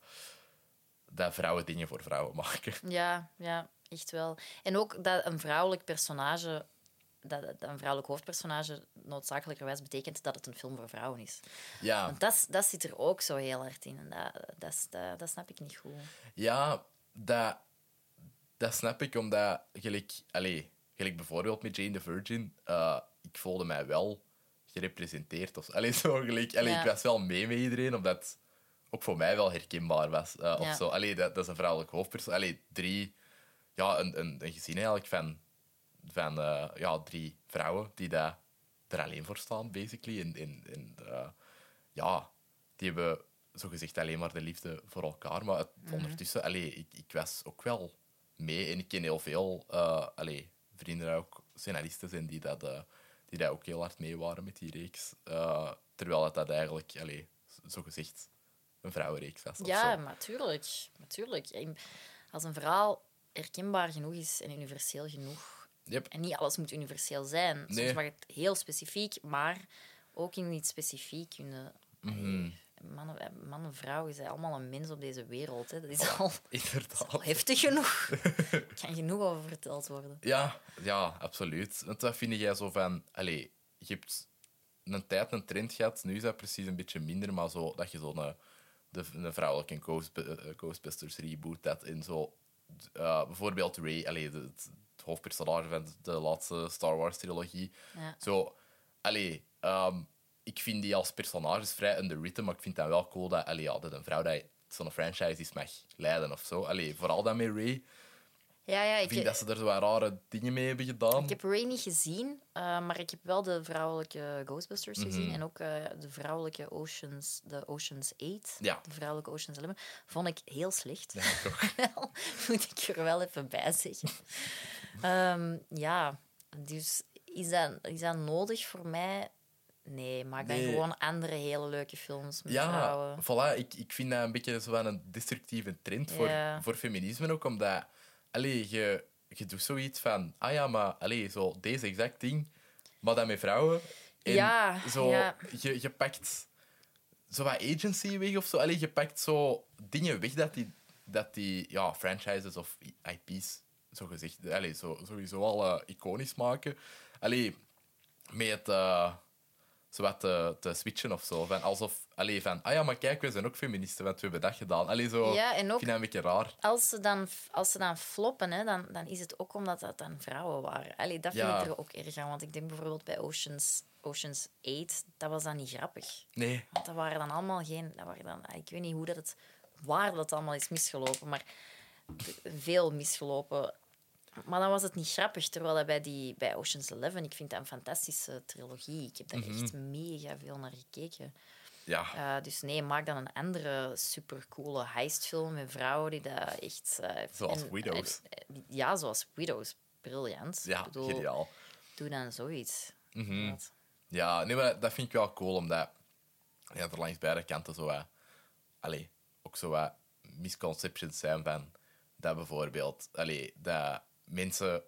dat vrouwen dingen voor vrouwen maken. Ja, ja, echt wel. En ook dat een vrouwelijk personage, dat, dat een vrouwelijk hoofdpersonage noodzakelijkerwijs betekent dat het een film voor vrouwen is. Ja, Want dat, dat zit er ook zo heel hard in. En dat, dat, is- dat, dat snap ik niet goed. ja dat, dat snap ik, omdat... Gelijk, allee, gelijk bijvoorbeeld met Jane the Virgin, eh, ik voelde mij wel gerepresenteerd. Of, allee, zo, gelijk, allee, Ja. Ik was wel mee met iedereen, omdat ook voor mij wel herkenbaar was. eh, of zo. Allee, dat, dat is een vrouwelijk hoofdpersoon. Allee, drie... Ja, een, een, een gezin eigenlijk van, van eh, ja, drie vrouwen die daar er alleen voor staan, basically. En, en eh, ja, die hebben zogezegd alleen maar de liefde voor elkaar. Maar het, Mhm. ondertussen, allee, ik, ik was ook wel mee. En ik ken heel veel allee, vrienden ook scenaristen zijn die dat, eh, die dat ook heel hard mee waren met die reeks. Terwijl het dat eigenlijk, allee, zogezegd, een vrouwenreeks was. Ja, natuurlijk. natuurlijk. Als een verhaal herkenbaar genoeg is en universeel genoeg. Yep. En niet alles moet universeel zijn. Soms Nee. mag het heel specifiek, maar ook in iets specifiek kunnen. Mhm. Mannen, eh, man en vrouw is allemaal een mens op deze wereld. Hè. Dat is al, al heftig genoeg. Er kan genoeg over verteld worden. Ja, ja, absoluut. Want wat vind jij zo van... Allee, je hebt een tijd een trend gehad, nu is dat precies een beetje minder, maar zo, dat je zo'n de, een vrouwelijke Ghost, eh, Ghostbusters reboot dat in zo... eh, bijvoorbeeld Ray, het hoofdpersonage van de laatste Star Wars-trilogie. Ja. Zo, allee, ehm, ik vind die als personages vrij underwritten, maar ik vind dat wel cool dat, allee, ja, dat een vrouw dat zo'n franchise is mag leiden of zo. Allee, vooral dan met Ray. Ja, ja, Ik vind dat ze er zo rare dingen mee hebben gedaan. ik heb Ray niet gezien, eh, maar ik heb wel de vrouwelijke Ghostbusters Mhm. gezien. En ook eh, de vrouwelijke Oceans, de Oceans 8. Ja. De vrouwelijke Oceans 11. Vond ik heel slecht. Ja, ik moet ik er wel even bij zeggen. Ehm, ja, dus is dat, is dat nodig voor mij? Nee, maak dan Nee. gewoon andere hele leuke films met Ja, vrouwen. voilà. Ik, ik vind dat een beetje zo een destructieve trend voor, voor feminisme ook, omdat allee, je, je doet zoiets van, ah ja, maar allee, zo deze exact ding, maar dan met vrouwen. En Ja, zo, ja. Je, je pakt zo wat agency weg of zo. Allee, je pakt zo dingen weg dat die, dat die ja, franchises of IP's zo gezegd, allee, zo, sowieso al eh, iconisch maken. Allee, met eh, zo wat te, te switchen of zo. Van, alsof, allee, van, ah ja, maar kijk, we zijn ook feministen, want we hebben dat gedaan. Allee, zo, Ja, en ook- Ik vind dat een beetje raar. Als ze dan, als ze dan floppen, hè, dan, dan is het ook omdat dat dan vrouwen waren. Allee, dat vind Ja. ik er ook erg aan. Want ik denk bijvoorbeeld bij Oceans, Oceans 8, dat was dan niet grappig. Nee. Want dat waren dan allemaal geen... Dat waren dan, ik weet niet hoe dat het, waar dat allemaal is misgelopen, maar veel misgelopen. Maar dan was het niet grappig. Terwijl dat bij, die, bij Oceans 11, ik vind dat een fantastische trilogie. Ik heb daar Mhm. echt mega veel naar gekeken. Ja. Uh, dus nee, maak dan een andere supercoole heistfilm met vrouwen die dat echt... uh, Zoals en- Widows. en- ja, zoals Widows. Briljant. Ja, bedoel, geniaal. Doe dan zoiets. Mhm. Ja, nee, maar dat vind ik wel cool, omdat ja, er langs beide kanten zo wat, allee, ook zo wat misconceptions zijn van dat bijvoorbeeld, allee, dat mensen,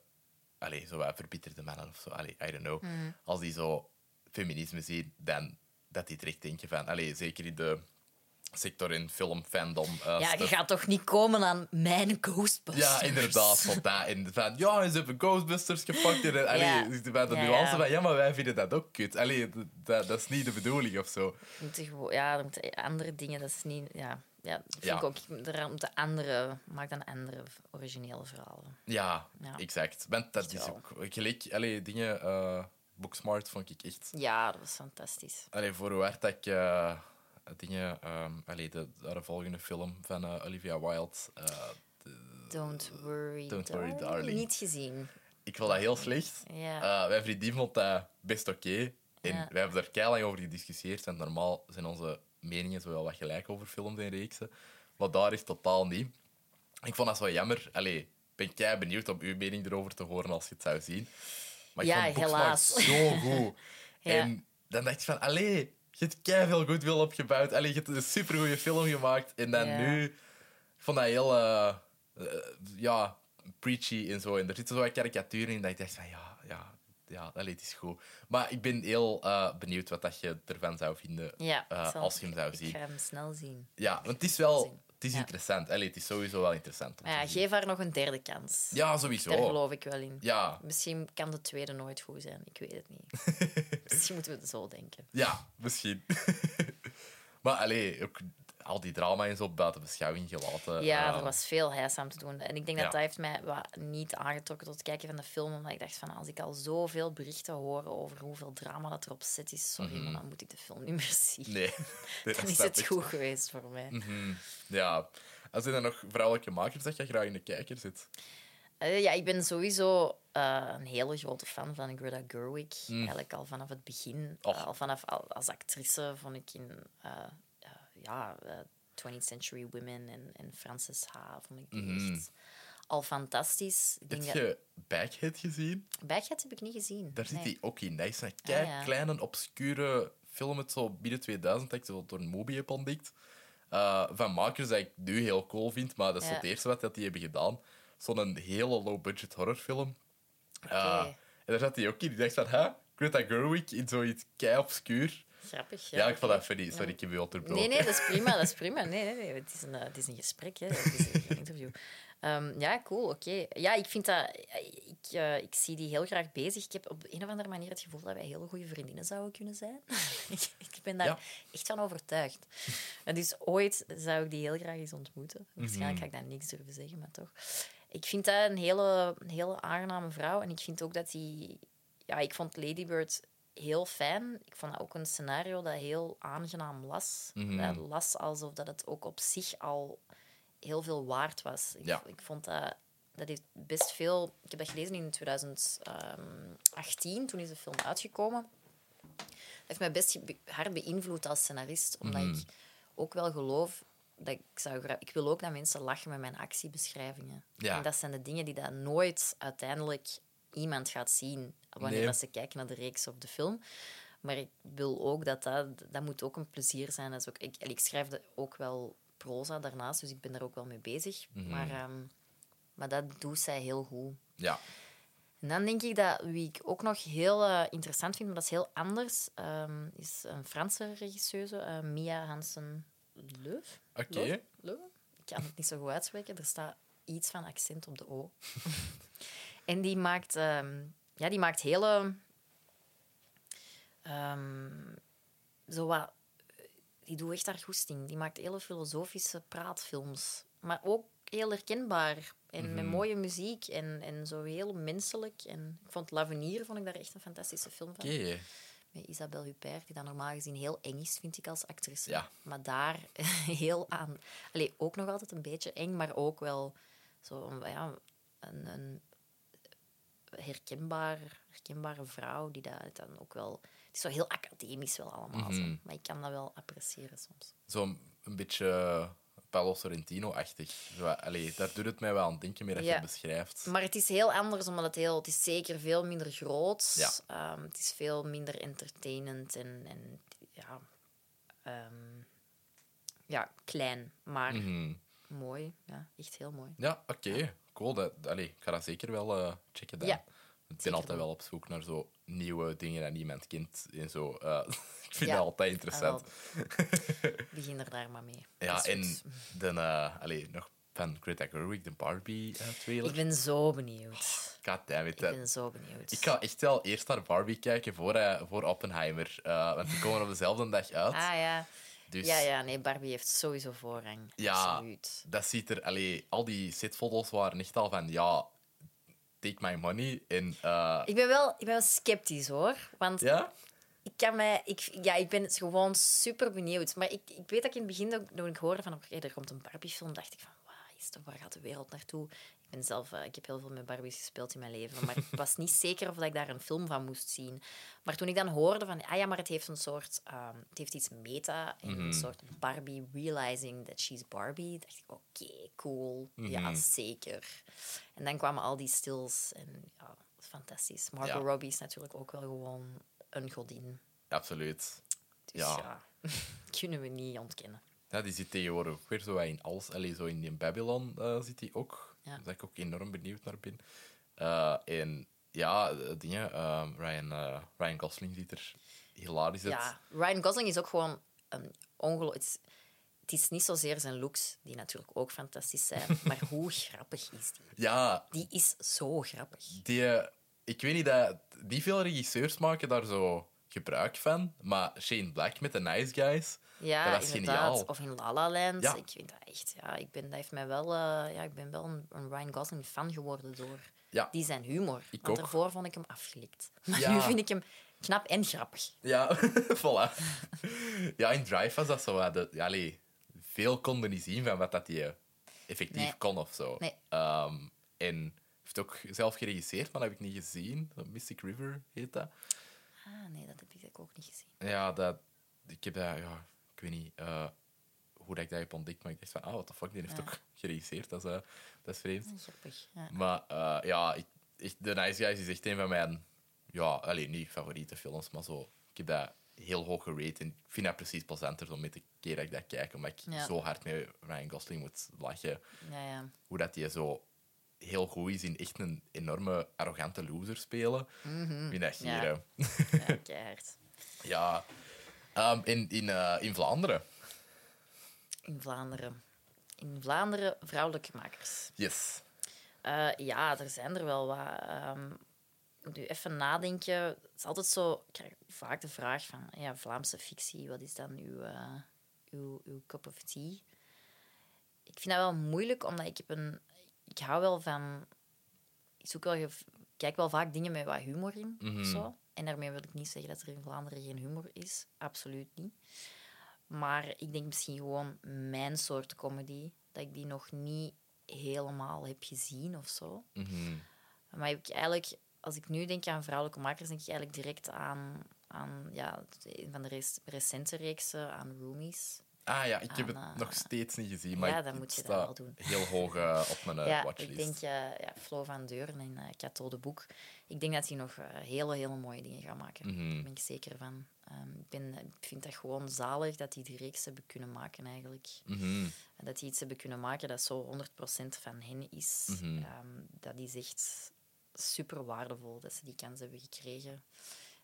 allee, zo wat verbitterde mannen of zo, allee, I don't know, als die zo feminisme zien, dan dat die direct denken van, allee, zeker in de sector in film, fandom. eh, Ja, je gaat toch niet komen aan mijn Ghostbusters? Ja, inderdaad. Van, dat, en van, ja, ze hebben Ghostbusters gepakt. En, allee, Ja. bij de Ja, nuance ja. van, ja, maar wij vinden dat ook kut. Allee, dat- dat, is niet de bedoeling of zo. Ja, er andere dingen, dat is niet... Ja, ja dat vind Ja. ik ook. Moeten andere... Maak dan andere originele verhalen. Ja, Ja. exact. Want dat is ook gelijk, allee, dingen, eh Booksmart vond ik echt. Ja, dat was fantastisch. Allee, voor hoe hard dat ik eh, dingen, allee, de, de volgende film van eh, Olivia Wilde, Don't worry, Don't worry, darling. Niet gezien. ik vond dat heel slecht. Ja. Mijn vriendin vond dat best oké. En Ja. wij hebben er keihard over gediscussieerd. Want normaal zijn onze meningen zo wel wat gelijk over films en reeksen. Maar daar is totaal niet. Ik vond dat zo jammer. Allee, ben kei benieuwd om uw mening erover te horen als je het zou zien. Maar ik Ja, vond helaas. zo goed. Ja. En dan dacht ik van, allee, je hebt kei veel goodwill opgebouwd. Allee, je hebt een supergoeie film gemaakt. En dan Ja. nu... Ik vond dat heel... eh, eh, ja, preachy en zo. En er zitten zo wat karikaturen in dat ik dacht van, ja, ja, ja, allee, het is goed. Maar ik ben heel eh, benieuwd wat dat je ervan zou vinden Ja, eh, ik als je hem zou Ik zien. ga hem snel zien. Ja, want het is wel... Het is Ja. interessant. Allee, het is sowieso wel interessant. ja, geef haar nog een derde kans. ja, sowieso. Daar geloof ik wel in. Ja, Misschien kan de tweede nooit goed zijn. Ik weet het niet. Misschien moeten we het zo denken. ja, misschien. maar allee, ook al die drama en zo buiten beschouwing gelaten. Ja, er was veel heis aan te doen. En ik denk Ja. dat dat heeft mij wat niet aangetrokken tot het kijken van de film. Omdat ik dacht van, als ik al zoveel berichten hoor over hoeveel drama dat erop zit is, sorry, maar dan moet ik de film niet meer zien. Mhm. Nee, Dan is het goed geweest voor mij. Mhm. Ja. En zijn er nog vrouwelijke makers dat je graag in de kijker zit? Eh, ja, ik ben sowieso eh, een hele grote fan van Greta Gerwig. Mm. Eigenlijk al vanaf het begin. Al vanaf al, als actrice vond ik in eh, ja, eh, 20th Century Women en, en Frances Ha vond ik Mhm. echt al fantastisch. Ik denk Heb dat... je Baghead gezien? Baghead heb ik niet gezien. Daar zit hij ook in. Dat is een kei Ah, ja. kleine, obscure film uit zo midden 2000 dat ik zo door een Moby heb ontdekt. Eh, van makers dat ik nu heel cool vind, maar dat is Ja. het eerste wat dat die hebben gedaan. Zo'n hele low-budget horrorfilm. Eh, en daar zat hij ook in. Ik dacht van, hè? Greta Gerwig in zoiets kei obscuur. Grappig. Ja, Ja, ik vond dat funny. Sorry, ik heb je onderbroken. Nee, nee, dat is prima. Dat is prima. Nee, nee, nee. Het, is een, eh, het is een gesprek, hè. het is een, interview. Ehm, ja, cool, oké. Ja, ik vind dat... Ik, eh, ik zie die heel graag bezig. Ik heb op een of andere manier het gevoel dat wij hele goede vriendinnen zouden kunnen zijn. ik, ik ben daar Ja. echt van overtuigd. En dus ooit zou ik die heel graag eens ontmoeten. Waarschijnlijk Mhm. ga ik dat niks durven zeggen, maar toch. Ik vind dat een hele, een hele aangename vrouw. En ik vind ook dat die... Ja, ik vond Lady Bird heel fijn. Ik vond dat ook een scenario dat heel aangenaam las. Mhm. Dat las alsof dat het ook op zich al heel veel waard was. Ik, Ja. ik vond dat... Dat heeft best veel... Ik heb dat gelezen in 2018, toen is de film uitgekomen. Dat heeft mij best be- hard beïnvloed als scenarist, omdat Mhm. ik ook wel geloof dat ik zou Ik wil ook dat mensen lachen met mijn actiebeschrijvingen. Ja. En dat zijn de dingen die dat nooit uiteindelijk iemand gaat zien wanneer Nee. dat ze kijken naar de reeks of de film. Maar ik wil ook dat dat... Dat moet ook een plezier zijn. Dat is ook, ik, ik schrijf ook wel proza daarnaast, dus ik ben daar ook wel mee bezig. Mhm. maar, ehm, maar dat doet zij heel goed. Ja. En dan denk ik dat wie ik ook nog heel eh, interessant vind, maar dat is heel anders, ehm, is een Franse regisseuse, eh, Mia Hansen-Leuf. Oké. Leuf? Ik kan het niet zo goed uitspreken. Er staat iets van accent op de O. en die maakt, ehm, ja, die maakt hele Ehm, zo wat, die doet echt haar goesting. Die maakt hele filosofische praatfilms. Maar ook heel herkenbaar. En met mooie muziek en, en zo heel menselijk. En ik vond L'Avenir vond ik daar echt een fantastische film van. Oké. Met Isabelle Huppert, die dan normaal gezien heel eng is, vind ik als actrice. Ja. Maar daar heel aan... Allee, ook nog altijd een beetje eng, maar ook wel zo ja, een, een herkenbaar, herkenbare vrouw die dat dan ook wel... Het is zo heel academisch wel allemaal, zo. maar ik kan dat wel appreciëren soms. Zo'n een beetje Paolo Sorrentino-achtig. Zo, Allee, daar doet het mij wel aan het denken, meer dat je het beschrijft. Maar het is heel anders, omdat het heel... Het is zeker veel minder groot. Ja. Ehm, het is veel minder entertainend en... en ja, ehm, ja, klein, maar Mhm. mooi. Ja, echt heel mooi. Ja, oké. Cool. Dat, allee, ik ga dat zeker wel eh, checken dan. Ja, ik ben altijd wel op zoek naar zo nieuwe dingen dat niemand kent. En zo. eh, ik vind Ja. dat altijd interessant. Begin er daar maar mee. Ja, en dan, eh allee, nog van Greta Gerwig, de Barbie-trailer. Ik ben zo benieuwd. God damn it. Ik ben zo benieuwd. Ik ga echt wel eerst naar Barbie kijken voor, voor Oppenheimer. Want die komen op dezelfde dag uit. Ah ja. Dus Ja, ja, nee, Barbie heeft sowieso voorrang. Ja. Absoluut. dat ziet er... Allee, al die setfoto's waren echt al van... Ja, take my money. En, eh, Ik ben, wel, ik ben wel sceptisch hoor. Want ja? ik, kan mij, ik, ja, ik ben gewoon super benieuwd. Maar ik, ik weet dat ik in het begin, toen ik hoorde van oké, er komt een Barbie-film, dacht ik van is waar gaat de wereld naartoe? Ik ben zelf, eh, ik heb heel veel met Barbies gespeeld in mijn leven, maar ik was niet zeker of dat ik daar een film van moest zien. Maar toen ik dan hoorde van, ah ja, maar het heeft een soort, ehm, het heeft iets meta, en een soort Barbie realizing that she's Barbie, dacht ik, oké, cool, ja, zeker. En dan kwamen al die stills en ja, fantastisch. Margot Ja. Robbie is natuurlijk ook wel gewoon een godin. Absoluut. Dus Ja. ja, kunnen we niet ontkennen. Ja, die zit tegenwoordig ook weer zo in alles. Allee, zo in die Babylon eh, zit die ook. Ja. Daar ik ook enorm benieuwd naar ben. Eh, en ja, eh, dingen. eh, Ryan, Ryan Gosling ziet er hilarisch uit. Ja, Ryan Gosling is ook gewoon ongelooflijk... Het, is- het is niet zozeer zijn looks, die natuurlijk ook fantastisch zijn, maar hoe grappig is die? Ja, Die is zo grappig. die, ik weet niet dat niet veel regisseurs maken daar zo gebruik van, maar Shane Black met de Nice Guys, Ja, dat was inderdaad. geniaal. Of in La La Land. Ja. Ik vind dat echt... Ja, ik ben, dat heeft mij wel... eh, ja, ik ben wel een, een Ryan Gosling fan geworden door Ja. die zijn humor. Ik Want ook. daarvoor vond ik hem afgelikt. Maar Ja. nu vind ik hem knap en grappig. Ja, voilà. Ja, in Drive was dat zo. ja, allee, veel konden niet zien van wat dat hij effectief Nee. kon of zo. Nee. Ehm, en heeft ook zelf geregisseerd, maar dat heb ik niet gezien. Mystic River heet dat. Ah, nee, dat heb ik ook niet gezien. Ja, dat, ik heb dat, ja, ik weet niet eh, hoe dat ik dat heb ontdekt, maar ik dacht van, ah, what the fuck, die heeft Ja. ook geregisseerd. Dat is, eh, dat is vreemd. Grappig. Ja. Maar eh, ja, ik, echt, The Nice Guys is echt een van mijn, ja, alleen niet favoriete films, maar zo. Ik heb dat heel hoog gerate en ik vind dat precies plezanter zo met de keer dat ik dat kijk, omdat ik Ja. zo hard met Ryan Gosling moet lachen. Ja, ja. Hoe dat hij zo heel goed is in echt een enorme arrogante loser spelen. Ik vind dat. Ja. ja. Ja. Ehm, in, in, eh, in Vlaanderen. In Vlaanderen. In Vlaanderen vrouwelijke makers. Yes. Eh, ja, er zijn er wel wat. ik moet nu even nadenken. Het is altijd zo... Ik krijg vaak de vraag van... Ja, Vlaamse fictie, wat is dan uw, eh, uw, uw cup of tea? Ik vind dat wel moeilijk, omdat ik heb een... Ik hou wel van... Ik zoek wel... kijk wel vaak dingen met wat humor in. of zo. En daarmee wil ik niet zeggen dat er in Vlaanderen geen humor is. Absoluut niet. Maar ik denk misschien gewoon mijn soort comedy, dat ik die nog niet helemaal heb gezien of zo. Mhm. Maar ik eigenlijk, als ik nu denk aan vrouwelijke makers, denk ik eigenlijk direct aan, aan ja, een van de rec- recente reeksen, aan Roomies. Ah ja, ik heb het Aan, eh, nog steeds niet gezien, maar ja, dan het moet je dat wel doen. heel hoog eh, op mijn eh, ja, watchlist. ik denk eh, ja, Flo van Deuren en uh, Cato de Boek. Ik denk dat hij nog hele, hele mooie dingen gaat maken. Mhm. Daar ben ik zeker van. Ehm, ik, ben, ik vind dat gewoon zalig dat die die reeks hebben kunnen maken eigenlijk. Mhm. Dat die iets hebben kunnen maken dat zo 100% van hen is. Mhm. Ehm, dat is echt super waardevol dat ze die kans hebben gekregen.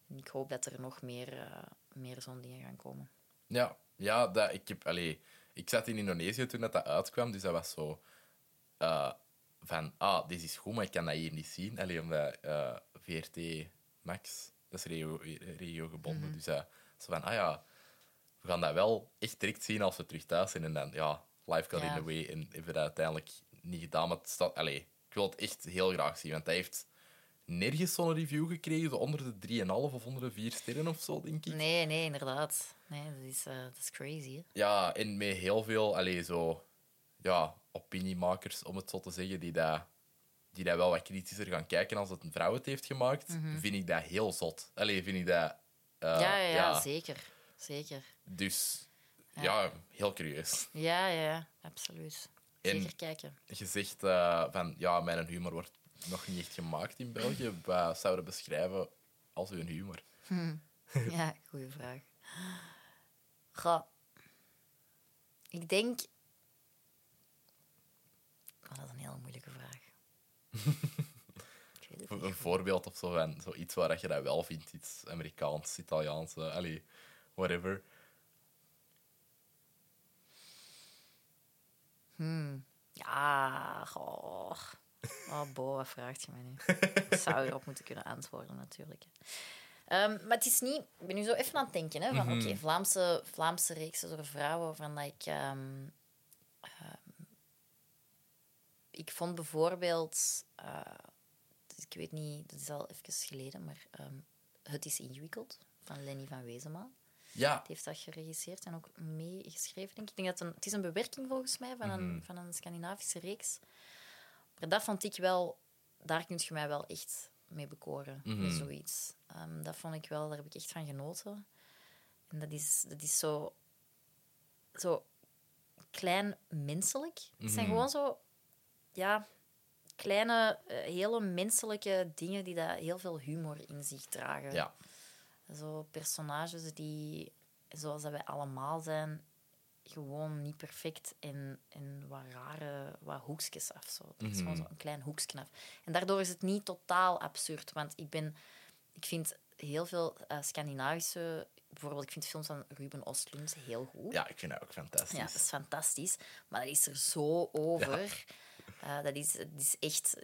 En ik hoop dat er nog meer, meer zo'n dingen gaan komen. Ja, ja dat, ik, heb, allee, ik zat in Indonesië toen dat, dat uitkwam, dus dat was zo eh, van, ah, dit is goed, maar ik kan dat hier niet zien. Alleen omdat eh, VRT Max, dat is regio, regio gebonden. Dus ja, zo van, ah ja, we gaan dat wel echt direct zien als we terug thuis zijn. En dan, ja, life got Ja. in the way. En hebben we dat uiteindelijk niet gedaan. Maar het staat, allee, ik wil het echt heel graag zien, want hij heeft nergens zo'n review gekregen, zo onder de 3,5 of onder de 4 sterren of zo, denk ik. Nee, nee, inderdaad. Nee, dat is, eh, dat is crazy. Hè? Ja, en met heel veel allee, zo, ja, opiniemakers, om het zo te zeggen, die dat, die wel wat kritischer gaan kijken als het een vrouw het heeft gemaakt, vind ik dat heel zot. Allee, vind ik dat... eh, Mhm. ja, ja, ja, zeker. Zeker. Dus ja. heel curieus. Ja, ja, absoluut. En- Zeker kijken. Je zegt eh, van, ja, mijn humor wordt nog niet echt gemaakt in België. Wat zou je beschrijven als uw humor? Ja, goede vraag. Goh. Ik denk... Oh, dat is een hele moeilijke vraag. Een, niet. voorbeeld of zo van zoiets waar dat je dat wel vindt. Iets Amerikaans, Italiaans, eh, allee, whatever. Ja, goh. Oh, Bo, wat vraagt je mij nu? Ik zou erop moeten kunnen antwoorden, natuurlijk. Ehm, maar het is niet... Ik ben nu zo even aan het denken, hè, van oké, Vlaamse, Vlaamse reeksen door vrouwen, waarvan dat ik... ehm, ehm, ik vond bijvoorbeeld... eh, ik weet niet, dat is al even geleden, maar Het is ingewikkeld, van Lenny van Wezema. Ja, Die heeft dat geregisseerd en ook meegeschreven, denk ik. ik denk dat het, een, het is een bewerking volgens mij van, een, van een Scandinavische reeks. Maar dat vond ik wel... Daar kun je mij wel echt mee bekoren, met zoiets. Ehm, dat vond ik wel... Daar heb ik echt van genoten. En dat is, dat is zo... Zo klein menselijk. Het zijn gewoon zo... Ja, kleine, eh, hele menselijke dingen die dat heel veel humor in zich dragen. ja. Zo personages die, zoals dat wij allemaal zijn, gewoon niet perfect en, en wat rare wat hoekjes af. Zo. Dat is gewoon zo'n klein hoekje af. En daardoor is het niet totaal absurd. Want ik, ben, ik vind heel veel eh, Scandinavische... Bijvoorbeeld, ik vind films van Ruben Ostlund heel goed. ja, ik vind dat ook fantastisch. Ja, dat is fantastisch. Maar dat is er zo over. Eh, dat, is, dat is echt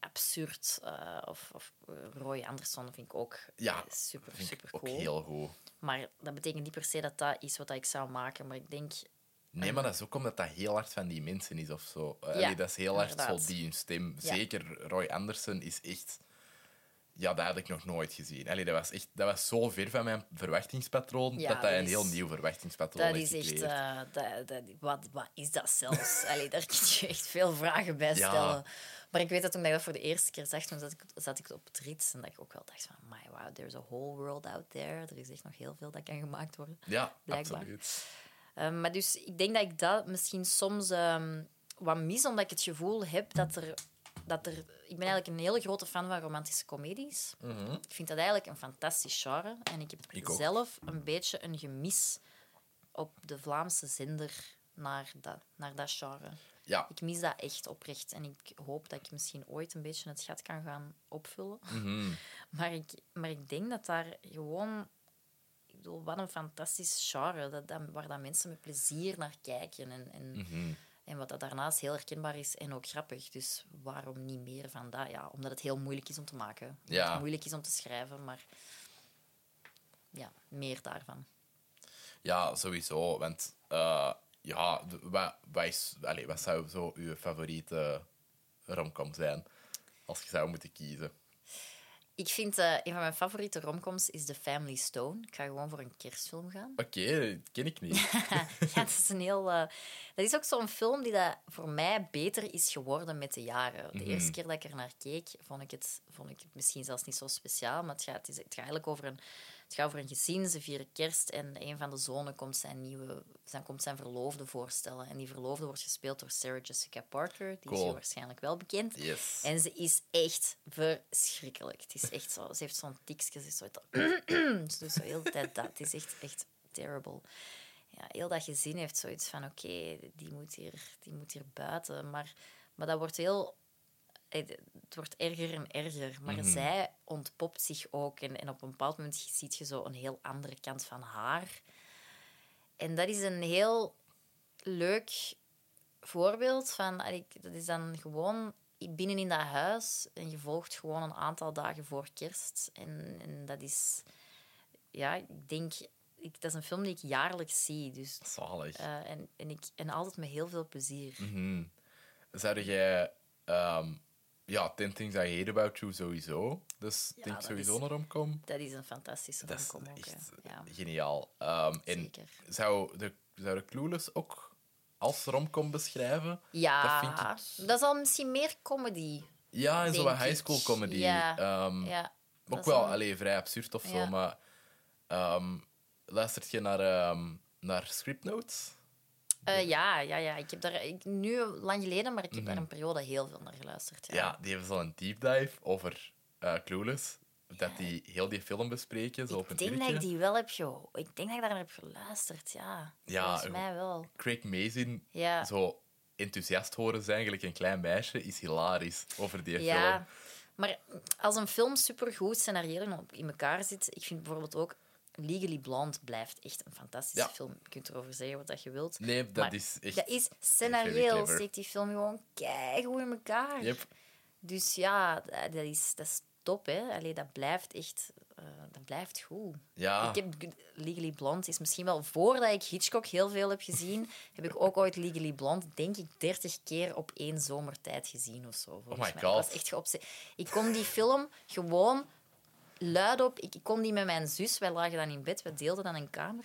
absurd. Eh, of, of Roy Anderson vind ik ook Ja, eh, super, vind ik super ook cool. heel goed. Maar dat betekent niet per se dat dat is wat ik zou maken. Maar ik denk... Nee, maar dat is ook omdat dat heel hard van die mensen is of zo. Eh, Ja, allee, dat is heel hard zo inderdaad. die hun stem. Zeker Roy Anderson is echt... Ja, dat had ik nog nooit gezien. Allee, dat, was echt, dat was zo ver van mijn verwachtingspatroon Ja, dat dat dat een is- heel nieuw verwachtingspatroon Dat heeft is echt... eh, dat, dat, wat, wat is dat zelfs? Allee, daar kun je echt veel vragen bij Ja. Maar ik weet dat toen ik dat voor de eerste keer zag, toen zat ik, zat ik op het en dat ik ook wel dacht van, my wow, there's a whole world out there. Er is echt nog heel veel dat kan gemaakt worden. Ja, blijkbaar. absoluut. Um, maar dus ik denk dat ik dat misschien soms ehm, wat mis, omdat ik het gevoel heb dat er, dat er... Ik ben eigenlijk een hele grote fan van romantische comedies. Ik vind dat eigenlijk een fantastisch genre. En ik heb Ik zelf een beetje een gemis op de Vlaamse zender naar dat, naar dat genre. Ja, Ik mis dat echt oprecht. En ik hoop dat ik misschien ooit een beetje het gat kan gaan opvullen. Mhm. maar, ik, maar ik denk dat daar gewoon... Ik bedoel, wat een fantastisch genre. Dat, dat, waar dat mensen met plezier naar kijken. En, en, Mhm. en wat dat daarnaast heel herkenbaar is en ook grappig. Dus waarom niet meer van dat? Ja, omdat het heel moeilijk is om te maken. Omdat Ja. het moeilijk is om te schrijven, maar... Ja, meer daarvan. ja sowieso. Want eh, ja, wat, wat, is, allee, wat zou zo uw favoriete romcom zijn? Als je zou moeten kiezen. Ik vind eh, een van mijn favoriete romcoms is The Family Stone. Ik ga gewoon voor een kerstfilm gaan. Oké, dat ken ik niet. ja, het is een heel... eh, dat is ook zo'n film die dat voor mij beter is geworden met de jaren. De eerste keer dat ik er naar keek, vond ik, het, vond ik het misschien zelfs niet zo speciaal. Maar het gaat, het gaat eigenlijk over een, het gaat over een gezin. Ze vieren kerst en een van de zonen komt zijn, nieuwe, zijn, komt zijn verloofde voorstellen. En die verloofde wordt gespeeld door Sarah Jessica Parker. Die is je waarschijnlijk wel bekend. Yes. En ze is echt verschrikkelijk. Het is echt zo. Ze heeft zo'n tikje. Ze, is zo, ze doet zo heel de tijd dat. Het is echt, echt terrible. Ja, heel dat gezin heeft zoiets van... Oké, die, moet hier, die moet hier buiten. Maar, maar dat wordt heel... Het wordt erger en erger. Maar zij ontpopt zich ook. En, en op een bepaald moment ziet je zo een heel andere kant van haar. En dat is een heel leuk voorbeeld van... Dat is dan gewoon binnen in dat huis en je volgt gewoon een aantal dagen voor kerst. En, en dat is... Ja, ik denk... Ik, dat is een film die ik jaarlijks zie. Dus, Zalig. eh, en, en, ik, en altijd met heel veel plezier. Mhm. Zou jij... ehm ja, Ten Things I Hate About You sowieso. Dus ik Ja, denk dat sowieso is- een romcom. Dat is een fantastische Dat romcom ook. echt hè. Ja, geniaal. Ehm, en zeker. zou de, zou de Clueless ook als romcom beschrijven? Ja, Dat dat, vind is al misschien meer comedy. Ja, en zo Denk wat high school ik. comedy. Ja, Ehm, Ja, dat ook wel een- allee, vrij absurd of zo, maar ehm, luistert je naar, naar script notes? Eh, ja, ja, ja. Ik heb daar ik, nu lang geleden, maar ik heb daar een periode heel veel naar geluisterd. Ja. Mhm. Ja, die hebben zo'n deep dive over eh Clueless. Dat die heel die film bespreken, zo op een ik denk dat ik die wel heb. Ik denk dat ik daar heb geluisterd, ja. Ja, Volgens ik- mij wel. Craig Mazin Ja. zo enthousiast horen zijn, eigenlijk een klein meisje, is hilarisch over die Ja, film. maar als een film supergoed scenarioen in elkaar zit, ik vind bijvoorbeeld ook Legally Blonde blijft echt een fantastische Ja. film. Je kunt erover zeggen wat dat je wilt. Nee, dat Maar is echt... Dat is scenario, steekt die film gewoon keigoed in elkaar. Yep. Dus ja, dat is, dat is top, hè. Allee, dat blijft echt... eh, dat blijft goed. Ja, Ik heb Legally Blonde is misschien wel voordat ik Hitchcock heel veel heb gezien, heb ik ook ooit Legally Blonde denk ik 30 keer op één zomertijd gezien of zo. volgens my mij. God. Ik was echt geobse- Ik kon die film gewoon luid op. Ik, ik kon die met mijn zus. Wij lagen dan in bed. We deelden dan een kamer.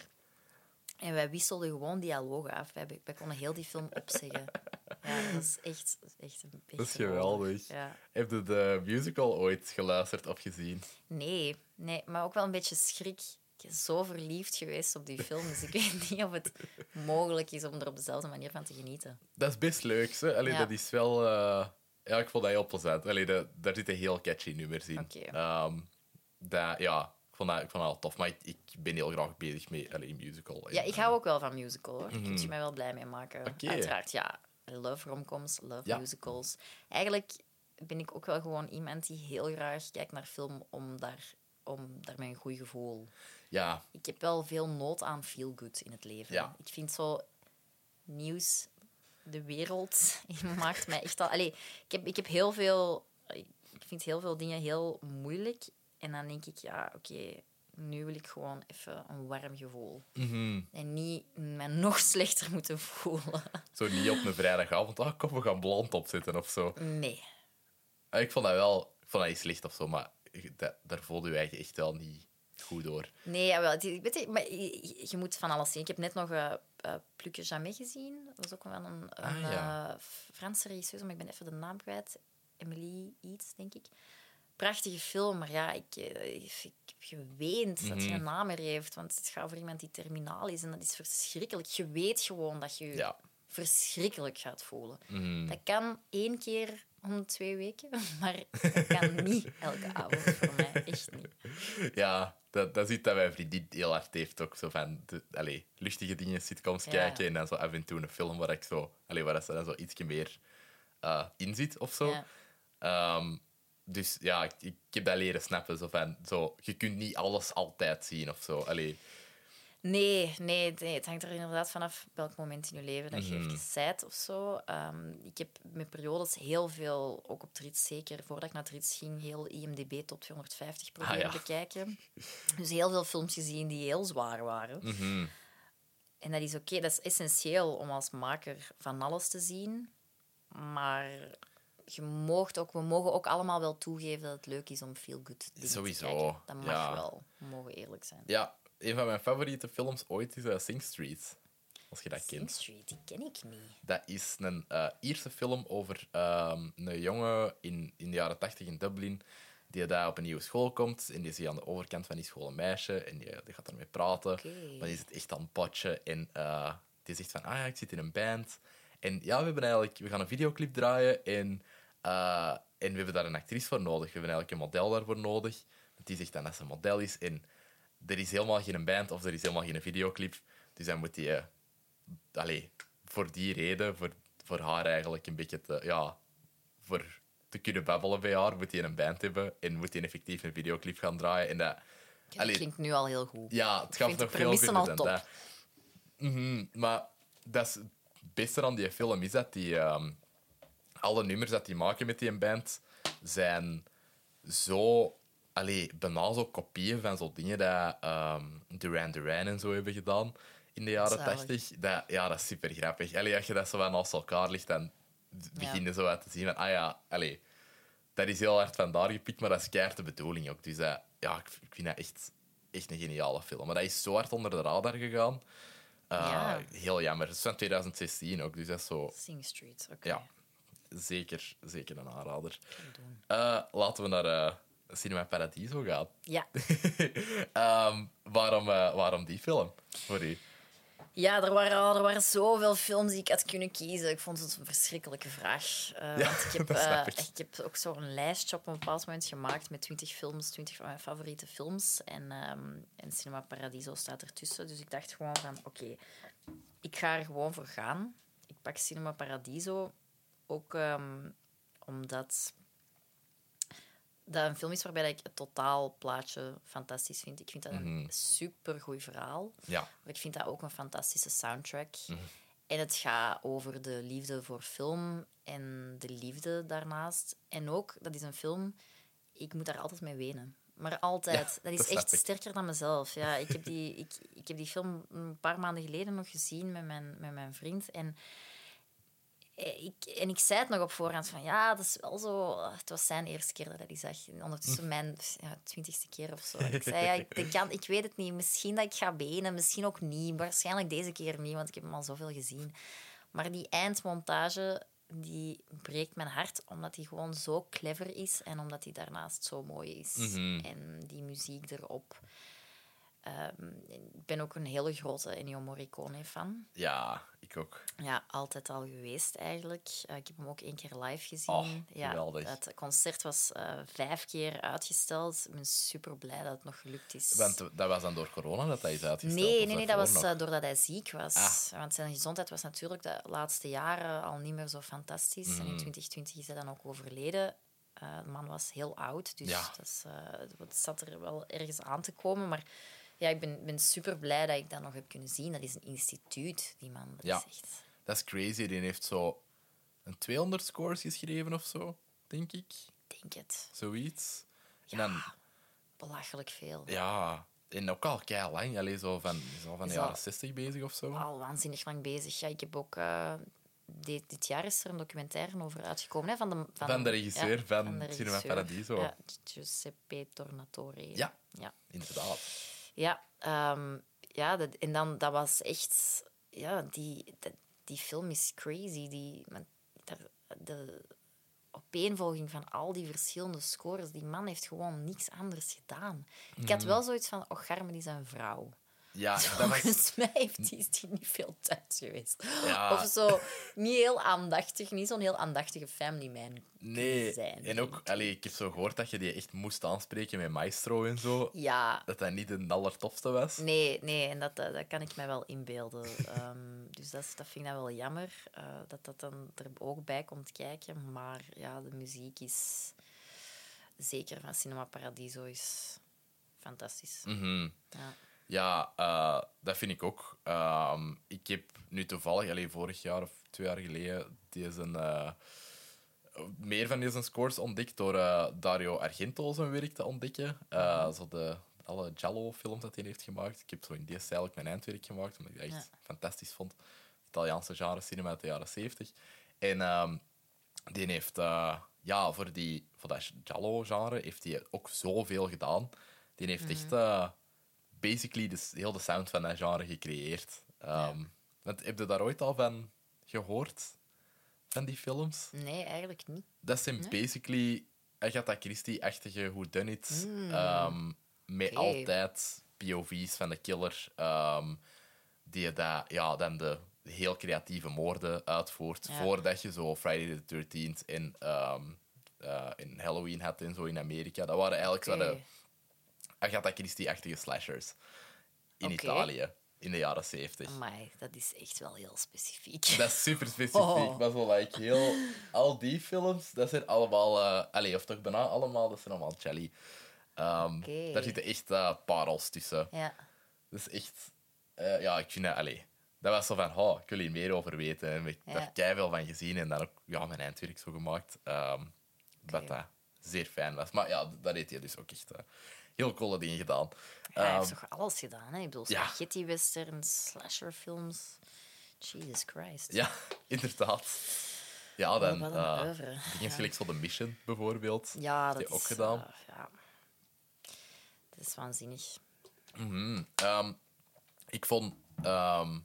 En wij wisselden gewoon dialogen af. Wij, wij konden heel die film opzeggen. Ja, dat is echt, echt, echt dat is geweldig. Ja. Heb je de musical ooit geluisterd of gezien? Nee, nee, maar ook wel een beetje schrik. Ik ben zo verliefd geweest op die film, dus ik weet niet of het mogelijk is om er op dezelfde manier van te genieten. Dat is best leuk, hè? Allee, Ja. dat is wel... eh, Ja, ik vond dat heel plezant. Allee, dat, daar zitten heel catchy nummers in. Oké. Ehm, dat, ja, ik vond, dat, ik vond dat wel tof. Maar ik, ik ben heel graag bezig met allee, musical. En, Ja, ik hou ook wel van musical, hoor. Daar kun je mij wel blij mee maken. Oké. Uiteraard, ja. Love romcoms, love Ja. musicals. Eigenlijk ben ik ook wel gewoon iemand die heel graag kijkt naar film om daar, om daar met een goed gevoel... Ja, Ik heb wel veel nood aan feel-good in het leven. Ja. Ik vind zo nieuws, de wereld, maakt mij echt al... Allee, ik, heb, ik heb heel veel... Ik vind heel veel dingen heel moeilijk. En dan denk ik, ja, oké, nu wil ik gewoon even een warm gevoel. mhm. En niet me nog slechter moeten voelen. zo niet op een vrijdagavond. Ah, kom, we gaan blond opzetten of zo. Nee. Ah, Ik vond dat wel... Ik vond dat niet slecht of zo, maar dat, daar voelde je eigenlijk echt wel niet goed door. Nee, jawel, weet je, maar je, je moet van alles zien. Ik heb net nog uh, uh, Jamais gezien. Dat was ook wel een, een Ah, ja. eh, Franse regisseur, maar ik ben even de naam kwijt. Emily iets, denk ik. Prachtige film, maar ja, ik, eh, ik heb geweend dat hij Mhm. een naam meer heeft. Want het gaat over iemand die terminaal is en dat is verschrikkelijk. Je weet gewoon dat je je Ja. verschrikkelijk gaat voelen. Mhm. Dat kan één keer om twee weken, maar dat kan niet elke avond voor mij. Echt niet. Ja, dat, dat is iets dat mijn vriendin heel hard heeft. Ook zo van de, luchtige dingen, sitcoms Ja. kijken en dan zo af en toe een film waar ik zo, allee, waar ze dan zo ietsje meer eh, in zit of zo. Ja. Ehm, dus ja, ik, ik heb dat leren snappen. Zo van, zo, je kunt niet alles altijd zien of zo. Allee, Nee, nee, nee, het hangt er inderdaad vanaf welk moment in je leven dat je even zijt of zo. Ehm, ik heb met periodes heel veel, ook op Trits zeker, voordat ik naar Trits ging, heel IMDb top 250 proberen Ah, ja. bekijken. Dus heel veel films gezien die heel zwaar waren. mhm. En dat is oké, dat is essentieel om als maker van alles te zien. Maar je moogt ook, we mogen ook allemaal wel toegeven dat het leuk is om feel good te Sowieso, kijken. Dat mag ja. wel. We mogen eerlijk zijn. Ja, een van mijn favoriete films ooit is uh, Sing Street. Als je dat Sing kent. Street, die ken ik niet. Dat is een eh Ierse film over ehm, een jongen in, in de jaren tachtig in Dublin die daar op een nieuwe school komt en die ziet aan de overkant van die school een meisje en die, die gaat ermee praten. Maar die zit echt aan het potje en eh, die zegt van, ah ja, ik zit in een band. En ja, we hebben eigenlijk, we gaan een videoclip draaien en, eh, en we hebben daar een actrice voor nodig. We hebben eigenlijk een model daarvoor nodig. Want die zegt dan dat ze een model is en er is helemaal geen band of er is helemaal geen videoclip. Dus dan moet die, allee, voor die reden, voor, voor haar eigenlijk een beetje te, ja, voor te kunnen babbelen bij haar, moet hij een band hebben en moet hij effectief een videoclip gaan draaien. En dat, Dat allee, klinkt nu al heel goed. ja, het gaat nog veel verder dan top. dat. Maar dat is het beste aan die film is dat die, ehm, alle nummers dat die maken met die band zijn zo... Allee, bijna zo kopieën van zo dingen dat ehm, Duran Duran en zo hebben gedaan in de jaren tachtig. Dat, ja, dat is super grappig. Allee, als je dat zo wat naast elkaar ligt, dan begin je zo wat te zien van... Ah ja, allee, dat is heel hard van daar gepikt, maar dat is keihard de bedoeling ook. Dus dat, ja, ik, vind dat echt, echt een geniale film. Maar dat is zo hard onder de radar gegaan. Uh, Ja. Heel jammer. Het is van 2016 ook, dus dat is zo... Sing Street, oké. Ja, zeker, zeker een aanrader. Eh, laten we naar eh, Cinema Paradiso gaan. Ja. Ehm, waarom, eh, waarom die film voor u? Ja, er waren, er waren zoveel films die ik had kunnen kiezen. Ik vond het een verschrikkelijke vraag. Ja, want ik, heb, eh, ik. ik heb ook zo'n lijstje op een bepaald moment gemaakt met 20 films, 20 van mijn favoriete films. En, ehm, en Cinema Paradiso staat ertussen. Dus ik dacht gewoon van, oké, ik ga er gewoon voor gaan. Ik pak Cinema Paradiso ook ehm, omdat dat een film is waarbij ik het totaalplaatje fantastisch vind. Ik vind dat een supergoed verhaal. Ja, Maar ik vind dat ook een fantastische soundtrack. Mhm. En het gaat over de liefde voor film en de liefde daarnaast. En ook, dat is een film, ik moet daar altijd mee wenen. Maar altijd. Ja, dat is dat echt sterker dan mezelf. Ja, ik, heb die, ik, ik heb die film een paar maanden geleden nog gezien met mijn, met mijn vriend. En ik, en ik zei het nog op voorhand van ja, dat is wel zo. Het was zijn eerste keer dat hij zag. En ondertussen mijn ja, twintigste keer of zo. Ik zei ja, ik, ik kan, ik weet het niet. Misschien dat ik ga benen, misschien ook niet. Waarschijnlijk deze keer niet, want ik heb hem al zoveel gezien. Maar die eindmontage die breekt mijn hart, omdat hij gewoon zo clever is en omdat hij daarnaast zo mooi is. Mhm. En die muziek erop. Ehm, ik ben ook een hele grote Ennio Morricone-fan. ja, ik ook. Ja, altijd al geweest eigenlijk. Eh, ik heb hem ook één keer live gezien. Oh, ja, het concert was eh, vijf keer uitgesteld. Ik ben super blij dat het nog gelukt is. Want dat was dan door corona dat hij is uitgesteld? Nee, nee, nee, dat was nog? eh, doordat hij ziek was. Ah. Want zijn gezondheid was natuurlijk de laatste jaren al niet meer zo fantastisch. En Mm. in 2020 is hij dan ook overleden. De man was heel oud, dus Ja. dat, is, het zat er wel ergens aan te komen. Maar ja, ik ben, ben super blij dat ik dat nog heb kunnen zien. Dat is een instituut, die man. Dat Ja. is echt... Dat is crazy. Die heeft zo een 200 scores geschreven of zo, denk ik. Ik denk het. Zoiets. En Ja. dan, Belachelijk veel. ja, en ook al kei lang. Allee, zo van, zo van de jaren al- 60 bezig of zo. Al waanzinnig lang bezig. Ja, ik heb ook... eh, dit, dit jaar is er een documentaire over uitgekomen. Hè, van, de, van, Van de regisseur ja, van de Cinema. Paradiso. Ja, Giuseppe Tornatore. Ja. Ja, Inderdaad. Ja, ehm, ja dat, en dan, dat was echt... Ja, die, dat- die film is crazy. Die, daar, de opeenvolging van al die verschillende scores. Die man heeft gewoon niks anders gedaan. Ik Mhm. had wel zoiets van... Oh, Carmen is een vrouw. Ja. Volgens mij heeft die, is die niet veel thuis geweest. Ja. Of zo, niet heel aandachtig, niet zo'n heel aandachtige family man. Nee. zijn, En ook, allee, ik heb zo gehoord dat je die echt moest aanspreken met Maestro en zo. Ja, Dat dat niet de allertofste was. nee, nee, en dat, dat, dat kan ik mij wel inbeelden. Ehm, dus dat, dat vind ik dan wel jammer, eh, dat dat dan er ook bij komt kijken. Maar ja, de muziek is, zeker van Cinema Paradiso, is fantastisch. Mhm. Ja. Ja, eh, dat vind ik ook. Ehm, ik heb nu toevallig, alleen vorig jaar of twee jaar geleden, deze, eh, meer van deze scores ontdekt door eh, Dario Argento zijn werk te ontdekken. Eh, zo de, alle Giallo-films dat hij heeft gemaakt. Ik heb zo in die stijl ook mijn eindwerk gemaakt, omdat ik dat echt Ja. fantastisch vond. Italiaanse genre cinema uit de jaren 70. En ehm, die heeft, ja, voor, die, voor dat Giallo-genre heeft hij ook zoveel gedaan. Die heeft echt eh, basically de, heel de sound van dat genre gecreëerd. Ehm, want, heb je daar ooit al van gehoord? Van die films? Nee, eigenlijk niet. Dat zijn basically Agatha Christie-achtige whodunits. Mm. ehm met altijd POV's van de killer. ehm, die dat, ja, dan de heel creatieve moorden uitvoert. Ja. Voordat je zo Friday the 13th en, ehm, eh, en Halloween had en zo in Amerika. Dat waren eigenlijk zo de Agatha Christie-achtige slashers. In. Italië. In de jaren 70. Amai, dat is echt wel heel specifiek. Dat is super specifiek. Oh. Maar zo, like, heel, al die films, dat zijn allemaal... eh allee, of toch bijna allemaal, dat zijn allemaal jelly. Ehm. Daar zitten echt eh, parels tussen. Ja. Dat is echt... eh, ja, ik vind dat... Allee, dat was zo van, oh, ik wil hier meer over weten. En ik heb Ja. daar keiveel van gezien en dan ook ja, mijn eindwerk zo gemaakt. wat Oké. dat zeer fijn was. Maar ja, dat heeft hij dus ook echt heel coole dingen gedaan. Ja, hij Ehm, heeft toch alles gedaan, hè? Ik bedoel, ja. spaghetti-westerns, slasherfilms. Jesus Christ. ja, inderdaad. Ja, Oh, dan dingen Ja. gelijk zo The Mission, bijvoorbeeld. Ja, dat je is ook gedaan? eh, ja. Dat is waanzinnig. Mhm. Ehm, ik vond... ehm,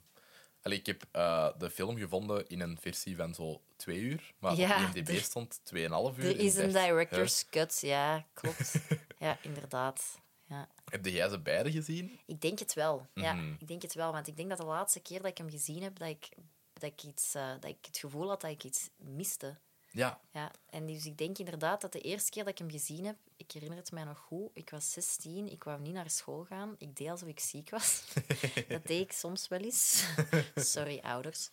allee, ik heb eh, de film gevonden in een versie van zo twee uur. Maar Ja, op IMDb stond 2,5 uur. Er is een director's cut, ja, klopt. ja, inderdaad. Ja. Heb jij ze beide gezien? Ik denk het wel. Ja, Mhm. ik denk het wel. Want ik denk dat de laatste keer dat ik hem gezien heb, dat ik, dat ik, iets, eh, dat ik het gevoel had dat ik iets miste. Ja. Ja, en dus ik denk inderdaad dat de eerste keer dat ik hem gezien heb, ik herinner het mij nog goed, ik was 16, ik wou niet naar school gaan. Ik deed alsof ik ziek was. dat deed ik soms wel eens. Sorry, ouders.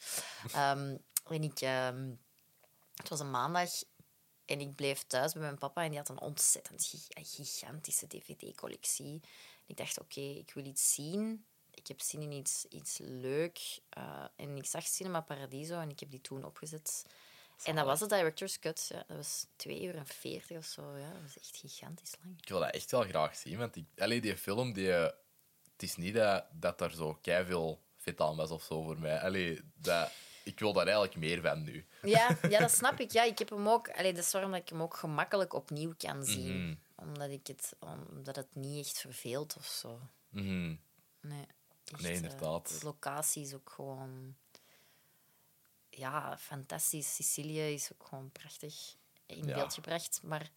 Ehm, en ik, ehm, het was een maandag en ik bleef thuis bij mijn papa en die had een ontzettend gi- gigantische dvd-collectie. Ik dacht, oké, ik wil iets zien. Ik heb zin in iets, iets leuk. Eh, en ik zag Cinema Paradiso en ik heb die toen opgezet. En dat was de director's cut. Ja. Dat was 2 uur en 40 of zo. Ja. Dat was echt gigantisch lang. Ik wil dat echt wel graag zien. Want ik, allee, die film, die, eh, het is niet dat, dat er zo veel vet aan was of zo voor mij. Allee, dat, ik wil daar eigenlijk meer van nu. Ja, ja, dat snap ik. Ja, ik heb hem ook... Allee, dat is waarom dat ik hem ook gemakkelijk opnieuw kan zien. Omdat, ik het, omdat het niet echt verveelt of zo. Mhm. Nee, echt, Nee, eh, inderdaad. de locatie is ook gewoon... Ja, fantastisch. Sicilië is ook gewoon prachtig in Ja. beeld gebracht. Maar,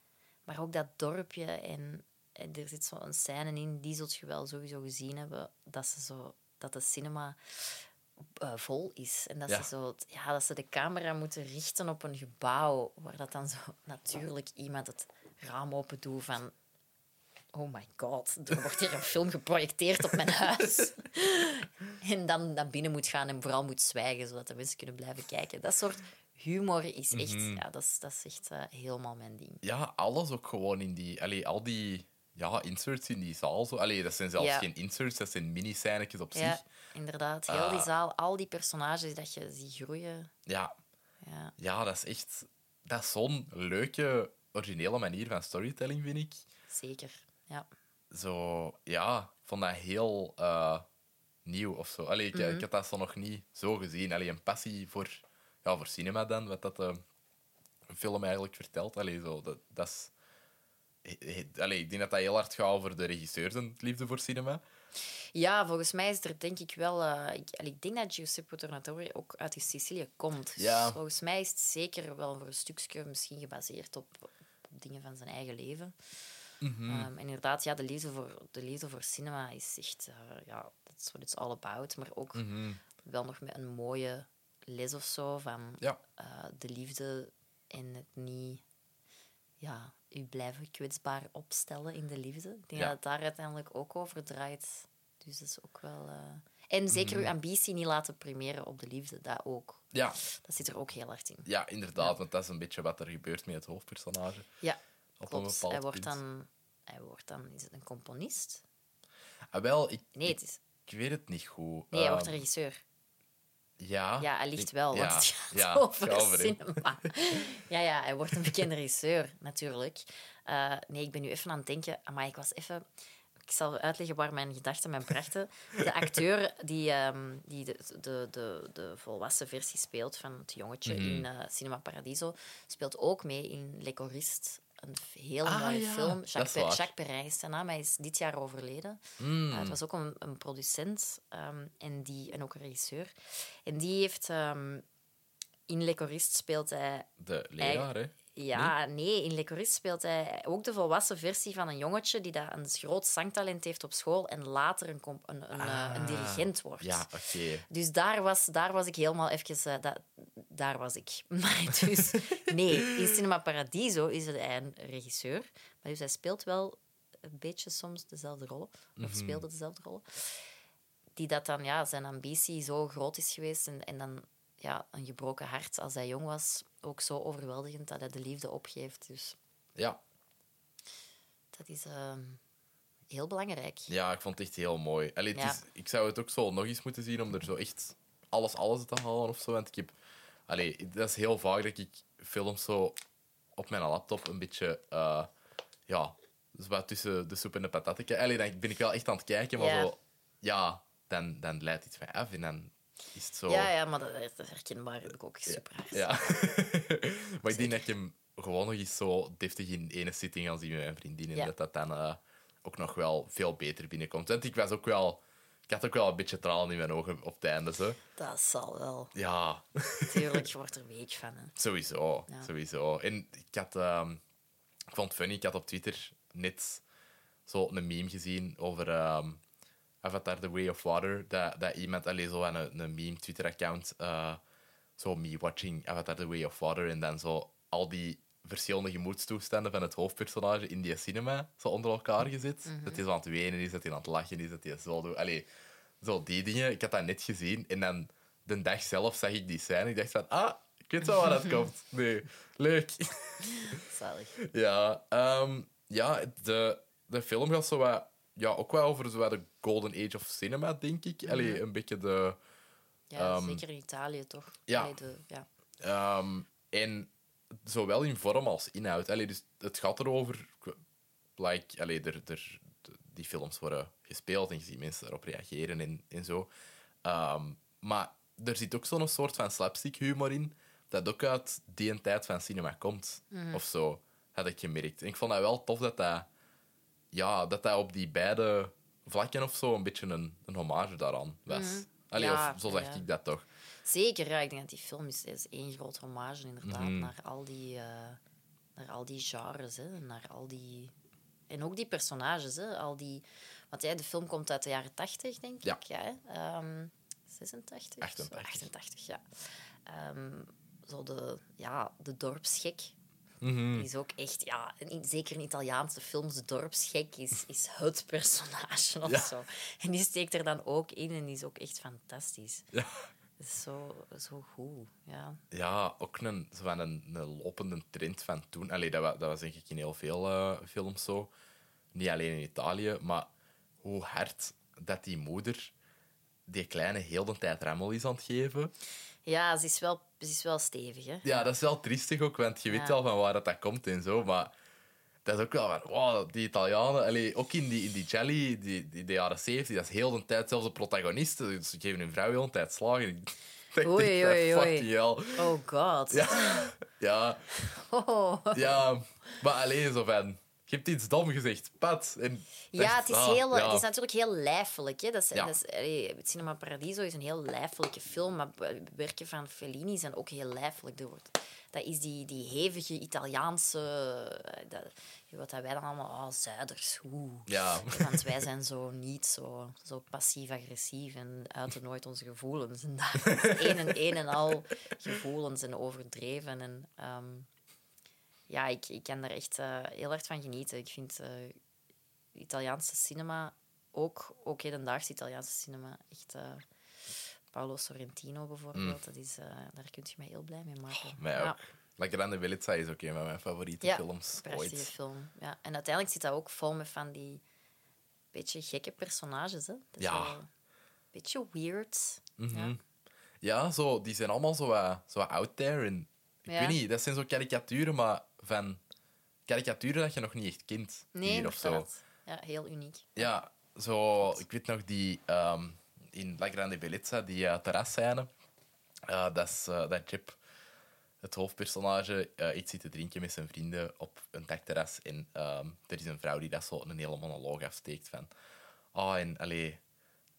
maar ook dat dorpje en, en er zit zo'n scène in, die zult je wel sowieso gezien hebben, dat, ze zo, dat de cinema eh, vol is. En dat, Ja. ze zo, ja, dat ze de camera moeten richten op een gebouw waar dat dan zo natuurlijk iemand het raam open doet van... Oh my god, er wordt hier een film geprojecteerd op mijn huis. en dan naar binnen moet gaan en vooral moet zwijgen, zodat de mensen kunnen blijven kijken. Dat soort humor is echt, ja, dat is, dat is echt eh, helemaal mijn ding. Ja, alles ook gewoon in die... Allee, al die ja, inserts in die zaal. Zo. Allee, dat zijn zelfs Ja. geen inserts, dat zijn mini-scènetjes op Ja, zich. inderdaad. Heel die zaal, al die personages dat je ziet groeien. Ja, Ja, ja, dat is echt... Dat is zo'n leuke, originele manier van storytelling, vind ik. zeker. Ja. Zo, ja, ik vond dat heel eh, nieuw of zo. Allee, ik, ik had dat zo nog niet zo gezien. Allee, een passie voor, ja, voor cinema dan, wat dat eh, een film eigenlijk vertelt. Allee, zo, dat, dat is... Allee, ik denk dat dat heel hard gaat over de regisseurs en het liefde voor cinema. ja, volgens mij is er denk ik wel... eh, ik, allee, ik denk dat Giuseppe Tornatore ook uit Sicilië komt. Dus Ja. volgens mij is het zeker wel voor een stukje misschien gebaseerd op, op dingen van zijn eigen leven. Ehm, en inderdaad, ja, de liefde voor, de liefde voor cinema is echt... eh, ja, that's what it's all about. Maar ook Mhm. wel nog met een mooie les of zo van Ja. eh, de liefde en het niet ja, u blijven kwetsbaar opstellen in de liefde. Ik denk Ja. dat het daar uiteindelijk ook over draait. Dus dat is ook wel. eh, En zeker Mhm. uw ambitie niet laten primeren op de liefde, dat ook. Ja, Dat zit er ook heel hard in. ja, inderdaad, Ja. want dat is een beetje wat er gebeurt met het hoofdpersonage. Ja, Op een klopt. bepaald Hij wordt, punt. dan, hij wordt dan. Is het een componist? Ah, wel, ik, Nee, het is, ik weet het niet goed. nee hij wordt Ehm, een regisseur. Ja, Ja, hij ligt wel, want het gaat ja, over, hè. cinema. ja, ja, hij wordt een bekende regisseur, natuurlijk. Eh, nee, ik ben nu even aan het denken... Maar ik was even... Ik zal uitleggen waar mijn gedachten mij brachten. De acteur die, ehm, die de, de, de, de volwassen versie speelt van het jongetje Mhm. in eh, Cinema Paradiso, speelt ook mee in Le Choriste. Een hele Ah, mooie ja, film. dat is Jacques. Jacques Perrin is zijn naam. Hij is dit jaar overleden. Mm. Uh, het was ook een, een producent ehm, en, die, en ook een regisseur. En die heeft... ehm, in Le Choriste speelt hij... De leraar, hè? Ja, nee, in Le Choriste speelt hij ook de volwassen versie van een jongetje die dat een groot zangtalent heeft op school en later een, een, een, eh, een Ah, dirigent wordt. Ja, oké. Dus daar was, daar was ik helemaal even... eh, daar was ik. Maar dus... Nee, in Cinema Paradiso is hij een regisseur. Maar dus hij speelt wel een beetje soms dezelfde rollen. Of speelde dezelfde rollen. Die dat dan, ja, zijn ambitie zo groot is geweest. En, en dan ja, een gebroken hart als hij jong was. Ook zo overweldigend dat hij de liefde opgeeft. Dus Ja. dat is ehm, heel belangrijk. ja, ik vond het echt heel mooi. Allee, het Ja. is, ik zou het ook zo nog eens moeten zien om er zo echt alles, alles te halen of zo. Want ik heb, allee, dat is heel vaak dat ik films zo op mijn laptop een beetje, eh, ja, dus wat tussen de soep en de patatje. Allee, dan ben ik wel echt aan het kijken, maar Ja. zo, ja, dan, dan leidt iets mij af en dan is het zo. Ja, ja, maar dat, dat is herkenbaar. heb ik ook super hard. Ja. maar ik denk dat ik hem gewoon nog eens zo deftig in ene zitting gaan zien met mijn vriendin. En dat dat dan eh, ook nog wel veel beter binnenkomt. Want ik was ook wel... Ik had ook wel een beetje tranen in mijn ogen op het einde. Zo. Dat zal wel. Ja, Tuurlijk, je wordt er week van. Hè. sowieso. Ja. sowieso. En ik had... ehm, ik vond het funny, ik had op Twitter net zo een meme gezien over... ehm Avatar The Way of Water. Dat, dat iemand... Allee, zo aan een, een meme Twitter-account... eh, zo me watching Avatar The Way of Water. En dan zo al die verschillende gemoedstoestanden van het hoofdpersonage in die cinema zo onder elkaar gezet. Dat hij zo aan het wenen is, dat hij aan het lachen is, dat hij zo doet. Allee, zo die dingen. Ik had dat net gezien. En dan de dag zelf zag ik die scène. Ik dacht van, ah, ik weet wel waar dat komt. Nee, leuk. Zalig. Ja, ehm, ja de, de film gaat zo wat, ja, ook wel over zo de golden age of cinema, denk ik. Allee, een beetje de... Ja, Ehm, zeker in Italië toch? ja. Allee, de, ja. ehm, en zowel in vorm als inhoud. Allee, dus het gaat erover... Like, allee, er, er, die films worden gespeeld en je ziet mensen daarop reageren en, en zo. Ehm, maar er zit ook zo'n soort van slapstick humor in, dat ook uit die tijd van cinema komt. Of zo, had ik gemerkt. En ik vond dat wel tof dat dat, ja, dat, dat op die beide vlakken of zo een beetje een, een hommage daaraan was. Allee, Ja, of zo zeg ja. ik dat toch. Zeker, ja. Ik denk dat die film is, is één groot hommage inderdaad Mhm. naar, al die, eh, naar al die genres. Hè, naar al die... En ook die personages. Hè, al die... Want ja, de film komt uit de jaren 80, denk Ja. ik. Ja, hè. Ehm, 86? 88. 88, ja. Ehm, zo de, ja, de dorpsgek. Mhm. Die is ook echt, ja, in- zeker in Italiaanse films, dorpsgek is, is het personage of Ja. zo. En die steekt er dan ook in en die is ook echt fantastisch. Ja. Zo, zo goed, ja. Ja, ook een, zo van een, een lopende trend van toen. Allee, dat, dat was denk ik in heel veel eh, films zo. Niet alleen in Italië, maar hoe hard dat die moeder die kleine heel de tijd rammel is aan het geven. Ja, ze is wel, ze is wel stevig, hè. Ja, dat is wel triestig ook, want je weet Ja. wel van waar dat, dat komt en zo. Maar dat is ook wel van, wow, die Italianen, allee, ook in die, in die Jelly, die, die, de jaren 70, dat is heel de tijd zelfs de protagonisten. Dus ze geven hun vrouw heel de tijd slagen. Ik Oei, oei, oei. fucking hell. Oh god. Ja, ja, Oh. ja, maar alleen zo van, je hebt iets dom gezegd, pat. En Ja, het is, ah, heel, ja. het is natuurlijk heel lijfelijk. Hè. Dat is, Ja. dat is, allee, het Cinema Paradiso is een heel lijfelijke film, maar werken van Fellini zijn ook heel lijfelijk. Wordt, dat is die, die hevige Italiaanse... eh, Dat, wat dat wij dan allemaal... Oh, zuiders, oeh. Ja. Want wij zijn zo niet zo, zo passief-agressief en uiten nooit onze gevoelens. En dat is een en een en al gevoelens en overdreven. En, ehm, ja, ik, ik kan er echt eh, heel hard van genieten. Ik vind eh, Italiaanse cinema, ook, ook hedendaagse Italiaanse cinema, echt... eh, Paolo Sorrentino bijvoorbeeld, dat is, daar kun je mij heel blij mee maken. Mij Ja. ook. La Grande Bellezza is ook een van mijn favoriete Ja, films ooit. film. Ja. En uiteindelijk zit dat ook vol met van die beetje gekke personages. Hè? Dat is Ja. Een beetje weird. Mhm. ja. Ja, zo, die zijn allemaal zo, zo out there. En, ik Ja. weet niet, dat zijn zo karikaturen, maar van karikaturen dat je nog niet echt kent. Nee, hier of zo. Ja, heel uniek. Ja, zo, ik weet nog die ehm, in La Grande Bellezza, die uh, terrasscène. Eh, dat is eh, dat Chip, het hoofdpersonage, eh, iets zit te drinken met zijn vrienden op een dakterras. En ehm, er is een vrouw die dat zo een hele monoloog afsteekt van... Oh, en allee,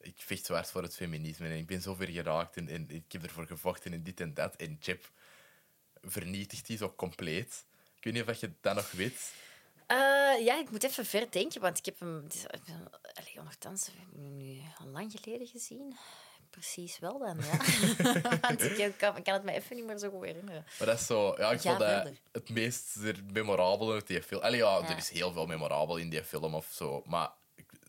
ik vecht zo hard voor het feminisme en ik ben zo ver geraakt en, en ik heb ervoor gevochten en dit en dat. En Chip vernietigt die zo compleet. Ik weet niet of je dat nog weet. Eh, ja, ik moet even ver denken, want ik heb hem... Allee, hem nu al lang geleden gezien. Precies wel dan, ja. want ik kan, ik kan het me even niet meer zo goed herinneren. Maar dat is zo... Ja, ik vond dat verder. het meest memorabele uit die film. Allee, ja, Ja. er is heel veel memorabel in die film of zo. Maar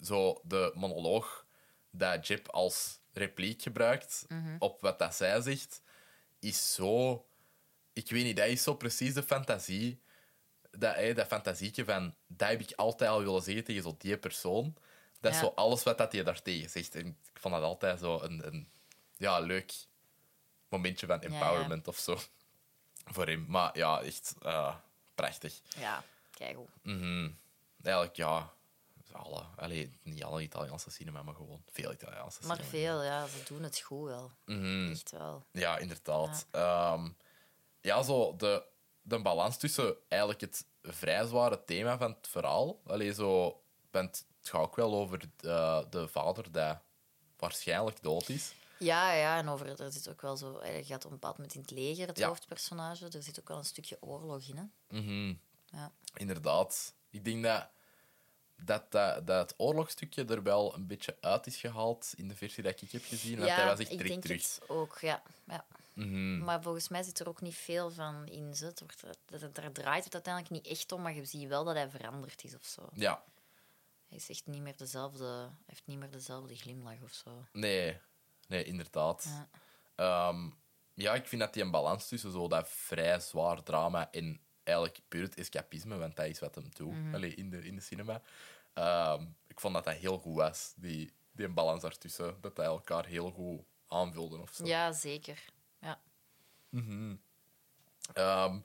zo de monoloog dat Jip als repliek gebruikt Mhm. op wat dat zij zegt, is zo... Ik weet niet, dat is zo precies de fantasie. Dat, hè, dat fantasietje van... Dat heb ik altijd al willen zeggen tegen zo die persoon. Dat is Ja. zo alles wat dat hij daartegen zegt. En ik vond dat altijd zo een... een ja, leuk momentje van ja. empowerment of zo. Voor hem. Maar ja, echt eh, prachtig. Ja, kijk hoe. Mhm. Eigenlijk, ja. Alle, allee, niet alle Italiaanse cinema, maar gewoon veel Italiaanse Maar cinema. veel, ja, ze doen het goed wel. Mhm. Echt wel. Ja, inderdaad. Ja, ja zo de, de balans tussen eigenlijk het vrij zware thema van het verhaal. Allee, zo, want het gaat ook wel over de, de vader die waarschijnlijk dood is. Ja, ja, en over, er zit ook wel zo... Hij gaat op een bepaald moment in het leger, het Ja. hoofdpersonage. Er zit ook wel een stukje oorlog in, hè. Mhm. Ja. Inderdaad. Ik denk dat, dat, dat, dat het oorlogstukje er wel een beetje uit is gehaald in de versie die ik heb gezien. Want ja, hij was echt ik direct denk terug. het ook, ja. ja. Mhm. Maar volgens mij zit er ook niet veel van in. zo. Het wordt, dat, dat, daar draait het uiteindelijk niet echt om, maar je ziet wel dat hij veranderd is of zo. Ja, Hij is echt niet meer dezelfde, hij heeft niet meer dezelfde glimlach of zo. nee. Nee, inderdaad. Ja. Ehm, ja, ik vind dat die een balans tussen zo dat vrij zwaar drama en eigenlijk puur het escapisme, want dat is wat hem doet. Allee, in, de, in de cinema. Ehm, ik vond dat dat heel goed was, die, die balans daartussen. Dat dat elkaar heel goed aanvulden of zo. Ja, zeker. Ja. Ehm,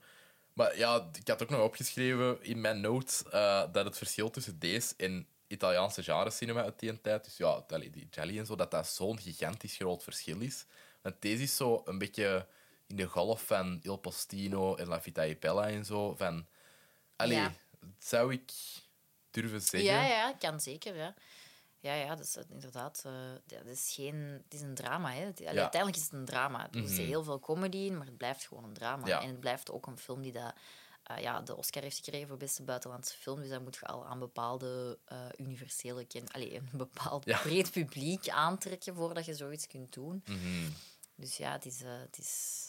maar ja, ik had ook nog opgeschreven in mijn notes eh, dat het verschil tussen deze en Italiaanse genre-cinema uit die tijd, dus ja, die Jelly en zo, dat dat zo'n gigantisch groot verschil is. Want deze is zo een beetje in de golf van Il Postino en La Vita e Bella en zo. Van, allee, Ja. zou ik durven zeggen? Ja, ja, kan zeker, ja. Ja, ja, dat is inderdaad... dat is geen... Het is een drama, hè. Allee, Ja. Uiteindelijk is het een drama. Er zit Mhm. heel veel comedy in, maar het blijft gewoon een drama. Ja. En het blijft ook een film die dat, eh, ja, de Oscar heeft gekregen voor beste buitenlandse film. Dus dan moet je al aan bepaalde eh, universele... Ken allee, een bepaald Ja. breed publiek aantrekken voordat je zoiets kunt doen. Mhm. Dus ja, het is... het is...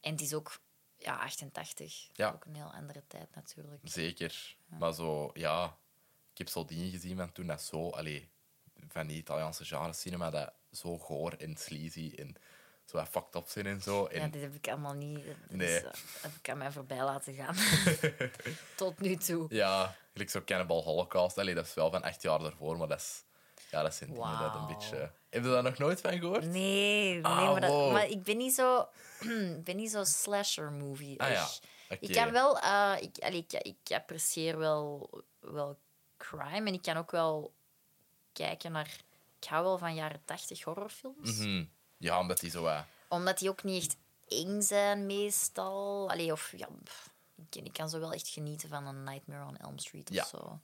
En het is ook... Ja, 88. Ja. Ook een heel andere tijd natuurlijk. Zeker. Maar zo, ja, ik heb zo dingen gezien van toen dat zo, allee, van die Italiaanse genre-cinema, dat zo goor en sleazy en zo wat fucked up zijn en zo. En, Ja, dit heb ik allemaal niet. Dat Nee. eh, heb ik aan mij voorbij laten gaan. Tot nu toe. Ja, gelijk zo Cannibal Holocaust. Allee, dat is wel van acht jaar daarvoor, maar dat, is, ja, dat zijn dingen dat een beetje... Heb je daar nog nooit van gehoord? Nee, nee Ah, maar, dat- wow. maar ik ben niet zo, ben niet zo slasher movie. Ah ja, Ik kan wel, eh, ik, allee, ik, ik apprecieer wel, wel crime en ik kan ook wel kijken naar. Ik hou wel van jaren 80 horrorfilms, Mhm. Ja, omdat die zo... wat- omdat die ook niet echt eng zijn meestal. Allee, of ja, pff, ik, ik kan zo wel echt genieten van een Nightmare on Elm Street of Ja. zo.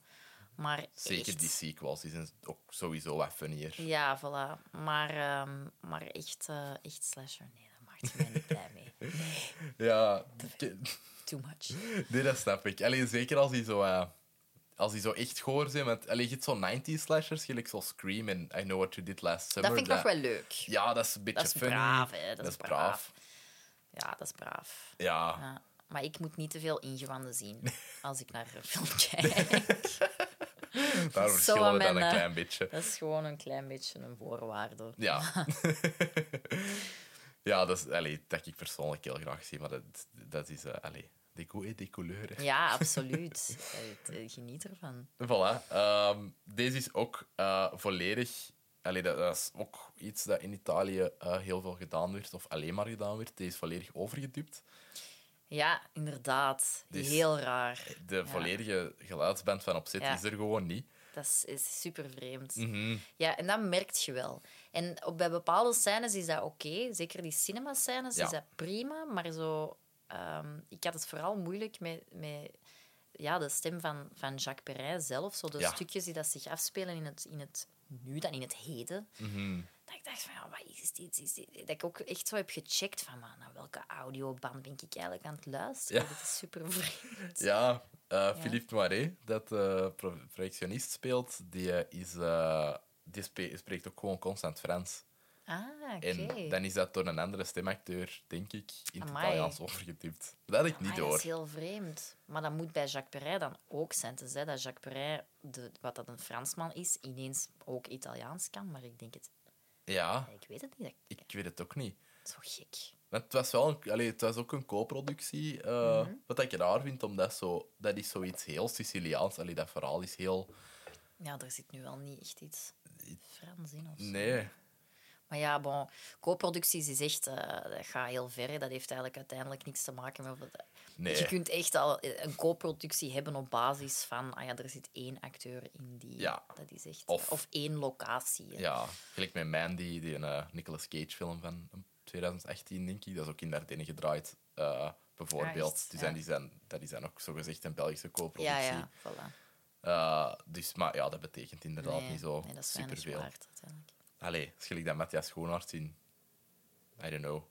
Maar zeker echt- die sequels, die zijn ook sowieso wat funnier. Ja, voilà. Maar, ehm, maar echt, eh, echt slasher, nee, daar maakt je mij niet blij mee. Ja, ik- Too much. nee, dat snap ik. Allee, zeker als die zo... eh, als die zo echt goor zijn, want allee, je hebt zo'n 90s slashers, gelijk zo Scream en I Know What You Did Last Summer. Dat vind ik nog wel leuk. Ja, dat is een beetje Dat is funny. braaf, hè. Dat is braaf. braaf. Ja, dat is braaf. Ja. Ja. Maar ik moet niet te veel ingewanden zien als ik naar een film kijk. Daar verschillen we dan een klein beetje. Dat is gewoon een klein beetje een voorwaarde. Ja. ja, dat is allee, dat ik persoonlijk heel graag zie, maar dat, dat is... allee, Ja, absoluut. Eh, Geniet ervan. Voilà. Ehm, deze is ook eh, volledig... Allee, dat, dat is ook iets dat in Italië eh, heel veel gedaan werd, of alleen maar gedaan werd. Deze is volledig overgedubt. Ja, inderdaad. Dus- Heel raar. De volledige geluidsband van opzet Ja. is er gewoon niet. Dat is, is super vreemd. Mhm. Ja, en dat merk je wel. En op, bij bepaalde scènes is dat oké. Zeker die cinema-scènes Ja. is dat prima. Maar zo, ehm, ik had het vooral moeilijk met, met ja, de stem van, van Jacques Perrin zelf. Zo de Ja. stukjes die dat zich afspelen in het, in het nu dan in het heden. Mhm. Dat ik dacht van, ja, wat is dit? Is dit? Dat ik ook echt zo heb gecheckt van, maar naar welke audioband ben ik eigenlijk aan het luisteren? Ja. Dat is super vreemd. Ja, eh, Philippe Noiret, dat pro- projectionist speelt, die, eh, is, eh, die spreekt ook gewoon constant Frans. Ah. En dan is dat door een andere stemacteur, denk ik, in het. Italiaans overgedubt. Dat had ik niet Ah, dat door. is heel vreemd. Maar dat moet bij Jacques Perrin dan ook zijn. Tenzij dat Jacques Perrin, de, wat dat een Fransman is, ineens ook Italiaans kan. Maar ik denk het... Ja, Ik weet het niet. Ik weet het ook niet. zo gek. Want het was, wel een, allee, het was ook een co-productie. eh, Mhm. Wat ik raar vind, omdat zo, dat is zoiets heel Siciliaans. Allee, dat verhaal is heel... Ja, er zit nu wel niet echt iets Frans in of zo. Nee. Maar ja, bon, co-producties is echt, eh, dat gaat heel ver. Dat heeft eigenlijk uiteindelijk niks te maken met... wat- Nee. Je kunt echt al een co-productie hebben op basis van, ah ja, er zit één acteur in die... Ja. Dat is echt... Of- Of, één locatie. hè. Ja, gelijk met Mandy, die een eh, Nicolas Cage film van 2018, denk ik. Dat is ook in Dardenne gedraaid, eh, bijvoorbeeld. Echt? die Ja. zijn, die zijn, dat die zijn ook zogezegd een Belgische co-productie. ja, ja, voilà. Dus, maar ja, dat betekent inderdaad Nee, niet zo nee, dat is superveel. waard, uiteindelijk. Allee, als je dat Matthias Schoenaerts in... I don't know.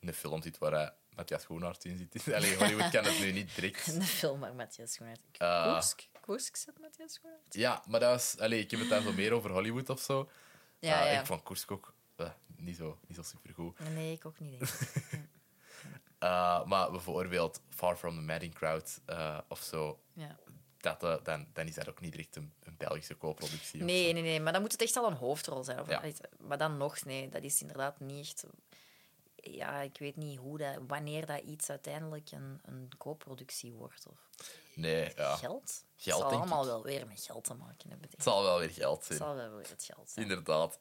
In een film zit waar hij Matthias Schoenaerts in zit. Allee, Hollywood kan het nu niet direct. Een film met Matthias Schoenaert. Eh. Koersk? Koersk zit Matthias Schoenaert? Ja, maar dat was... Allee, ik heb het dan zo meer over Hollywood of zo. Ja, Eh, ja. Ik vond Koersk ook eh, niet zo, niet zo supergoed. Nee, ik ook niet, denk ik. Eh, maar bijvoorbeeld Far From The Madding Crowd eh, of zo, Ja. Dat, eh, dan, dan is dat ook niet direct een, een Belgische co-productie. Nee, nee, nee, maar dan moet het echt al een hoofdrol zijn. Of, Ja. Maar dan nog, nee, dat is inderdaad niet echt... Ja, ik weet niet hoe dat, wanneer dat iets uiteindelijk een, een co-productie wordt. Of Nee, ja. geld? Het Geld, zal denk allemaal ik. wel weer met geld te maken hebben. Het zal wel weer geld Het zijn. zal wel weer het geld zijn. Inderdaad.